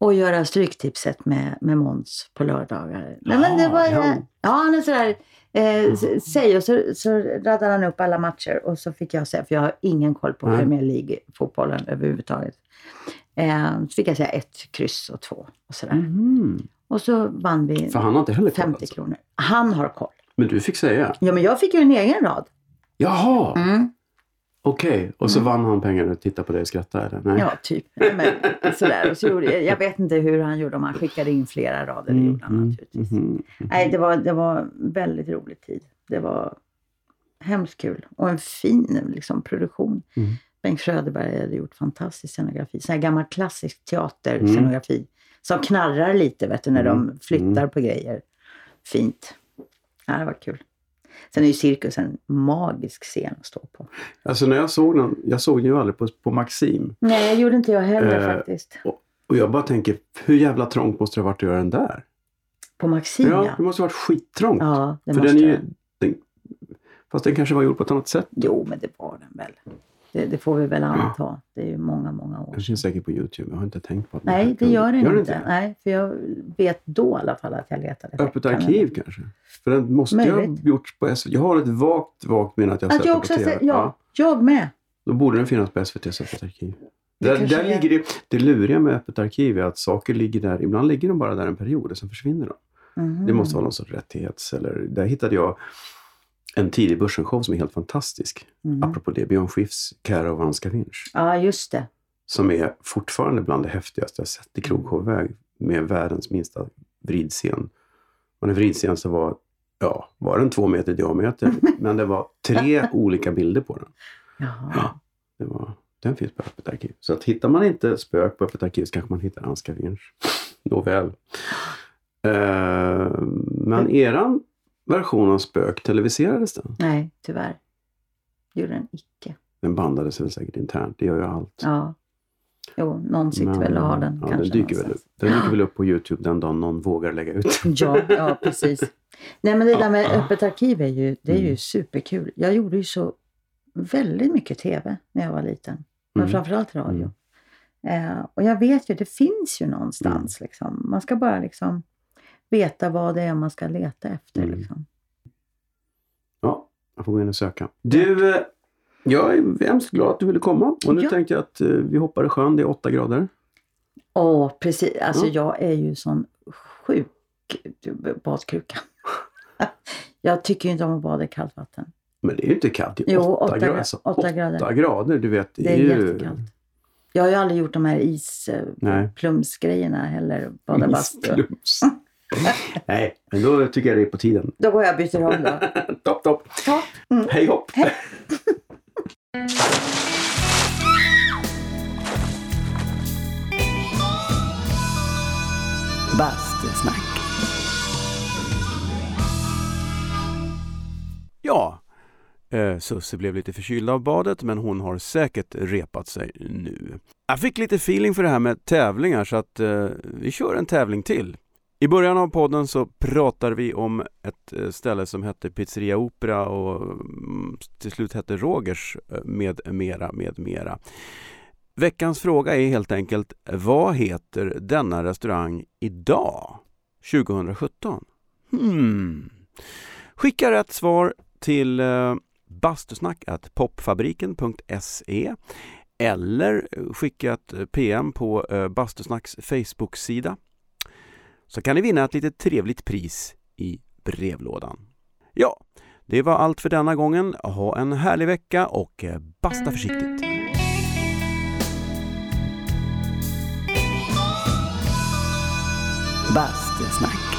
Speaker 1: och göra Stryktipset med, med Måns på lördagar. Nej, men det var,
Speaker 3: ja.
Speaker 1: ja, han är sådär, eh, s- säg och så, så radade han upp alla matcher och så fick jag säga, för jag har ingen koll på
Speaker 3: Nej.
Speaker 1: Premier League-fotbollen överhuvudtaget. Eh, så fick jag säga ett, kryss och två och sådär.
Speaker 3: Mhm.
Speaker 1: Och så vann vi
Speaker 3: För han har inte heller koll
Speaker 1: 50
Speaker 3: alltså.
Speaker 1: kronor. Han har koll.
Speaker 3: Men du fick säga?
Speaker 1: Ja, men jag fick ju en egen rad.
Speaker 3: Jaha,
Speaker 1: Mm.
Speaker 3: Okej. Och så vann han pengar och tittade på dig och skrattade eller? Nej.
Speaker 1: Ja, typ. Ja, men, sådär. Och så gjorde, jag- jag vet inte hur han gjorde, om han skickade in flera rader. Det gjorde han
Speaker 3: Mm,
Speaker 1: naturligtvis.
Speaker 3: mhm.
Speaker 1: Nej, det var, det var väldigt rolig tid. Det var hemskt kul. Och en fin liksom, produktion.
Speaker 3: Mm.
Speaker 1: Bengt Schröderberg hade gjort fantastisk scenografi. Sån här gammal klassisk
Speaker 3: Mm.
Speaker 1: teaterscenografi. Som knarrar lite vet du, när
Speaker 3: Mm.
Speaker 1: de flyttar på grejer. Fint. Ja, det var kul. Sen är ju cirkus en magisk scen att stå på.
Speaker 3: Alltså när jag såg den, jag såg den ju aldrig på, på Maxim.
Speaker 1: Nej, det gjorde inte jag heller
Speaker 3: Eh,
Speaker 1: faktiskt.
Speaker 3: Och jag bara tänker, hur jävla trångt måste det ha varit att göra den där?
Speaker 1: På Maxim,
Speaker 3: Ja, det måste ha varit skittrångt.
Speaker 1: Ja, det
Speaker 3: För
Speaker 1: måste
Speaker 3: den är ju, den, fast den kanske var gjord på ett annat sätt.
Speaker 1: Jo, men det var den väl. Det, det får vi väl anta. Det är ju många, många år
Speaker 3: Den finns säkert på Youtube. Jag har inte tänkt på att
Speaker 1: Nej, det gör den
Speaker 3: Gör
Speaker 1: inte. Nej, för jag vet då i alla fall att jag letade. efter
Speaker 3: Öppet
Speaker 1: den.
Speaker 3: arkiv kanske? För den måste ju ha
Speaker 1: Möjligt.
Speaker 3: gjorts på SVT. Jag har ett vagt, vagt minne att jag har sett
Speaker 1: jag
Speaker 3: den på TV.
Speaker 1: sett, ja, jag med.
Speaker 3: Då borde den finnas på SVTs Öppet arkiv.
Speaker 1: Det
Speaker 3: Där, där
Speaker 1: är-
Speaker 3: ligger det, det luriga med Öppet arkiv är att saker ligger där. Ibland ligger de bara där en period och sen försvinner de.
Speaker 1: Mhm.
Speaker 3: Det måste vara någon sorts rättighets... Eller, där hittade jag en tidig Börsen-show som är helt fantastisk.
Speaker 1: Mhm.
Speaker 3: Apropå det, Björn Skifs vanska vinsch.
Speaker 1: Ja, just det.
Speaker 3: Som är fortfarande bland det häftigaste jag sett i krogshowväg. Med världens minsta vridscen. Och en vridscen så var, ja, var den två meter i diameter. men det var tre olika bilder på den.
Speaker 1: Jaha.
Speaker 3: Det var, den finns på Öppet arkiv. Så att hittar man inte spök på Öppet arkiv så kanske man hittar Anska Vinsch. Nåväl. Eh, men eran version av spök, televiserades den?
Speaker 1: Nej, tyvärr. Det gjorde den icke.
Speaker 3: Den bandades väl säkert internt, det gör ju allt.
Speaker 1: Ja. Jo, någon sitter
Speaker 3: Men,
Speaker 1: väl och har den
Speaker 3: ja,
Speaker 1: kanske.
Speaker 3: den dyker, väl upp. den dyker väl upp på Youtube den dagen någon vågar lägga ut.
Speaker 1: Ja, ja, precis. Nej, men det där med öppet arkiv är ju, det är ju
Speaker 3: Mm.
Speaker 1: superkul. Jag gjorde ju så väldigt mycket tv när jag var liten. Men
Speaker 3: Mm.
Speaker 1: framförallt radio.
Speaker 3: Mm.
Speaker 1: Eh, och jag vet ju, det finns ju någonstans. Liksom. Man ska bara liksom veta vad det är man ska leta efter.
Speaker 3: Mm.
Speaker 1: Liksom.
Speaker 3: Ja, jag får gå in och söka. Du, eh, jag är hemskt glad att du ville komma. Och nu
Speaker 1: Ja.
Speaker 3: tänkte jag att eh, vi hoppar i sjön, det är åtta grader.
Speaker 1: Åh, precis. Alltså
Speaker 3: Ja.
Speaker 1: jag är ju sån sjuk badkruka. jag tycker ju inte om att bada i kallt vatten.
Speaker 3: Men det är ju inte kallt, det är
Speaker 1: Jo,
Speaker 3: åtta,
Speaker 1: åtta
Speaker 3: grader.
Speaker 1: gra-
Speaker 3: Alltså,
Speaker 1: åtta grader.
Speaker 3: åtta grader, du vet.
Speaker 1: Det är
Speaker 3: ju...
Speaker 1: jättekallt. Jag har ju aldrig gjort de här isplumsgrejerna heller. Bada bastu.
Speaker 3: Isplums. Nej, men då tycker jag det är på tiden.
Speaker 1: Då går jag och byter om då.
Speaker 3: topp, topp.
Speaker 1: Ja. Mm.
Speaker 3: Hej hopp!
Speaker 2: Bastusnack.
Speaker 3: Ja, eh, Susse blev lite förkyld av badet men hon har säkert repat sig nu. Jag fick lite feeling för det här med tävlingar så att eh, vi kör en tävling till. I början av podden så pratar vi om ett eh, ställe som hette Pizzeria Opera och mm, till slut hette Rogers eh, med mera, med mera. Veckans fråga är helt enkelt, vad heter denna restaurang idag? 2017? Hmm. Skicka rätt svar till eh, bastusnack.popfabriken.se eller skicka ett PM på Bastusnacks Facebook-sida så kan ni vinna ett litet trevligt pris i brevlådan. Ja, det var allt för denna gången. Ha en härlig vecka och eh, basta försiktigt!
Speaker 2: Bastusnack.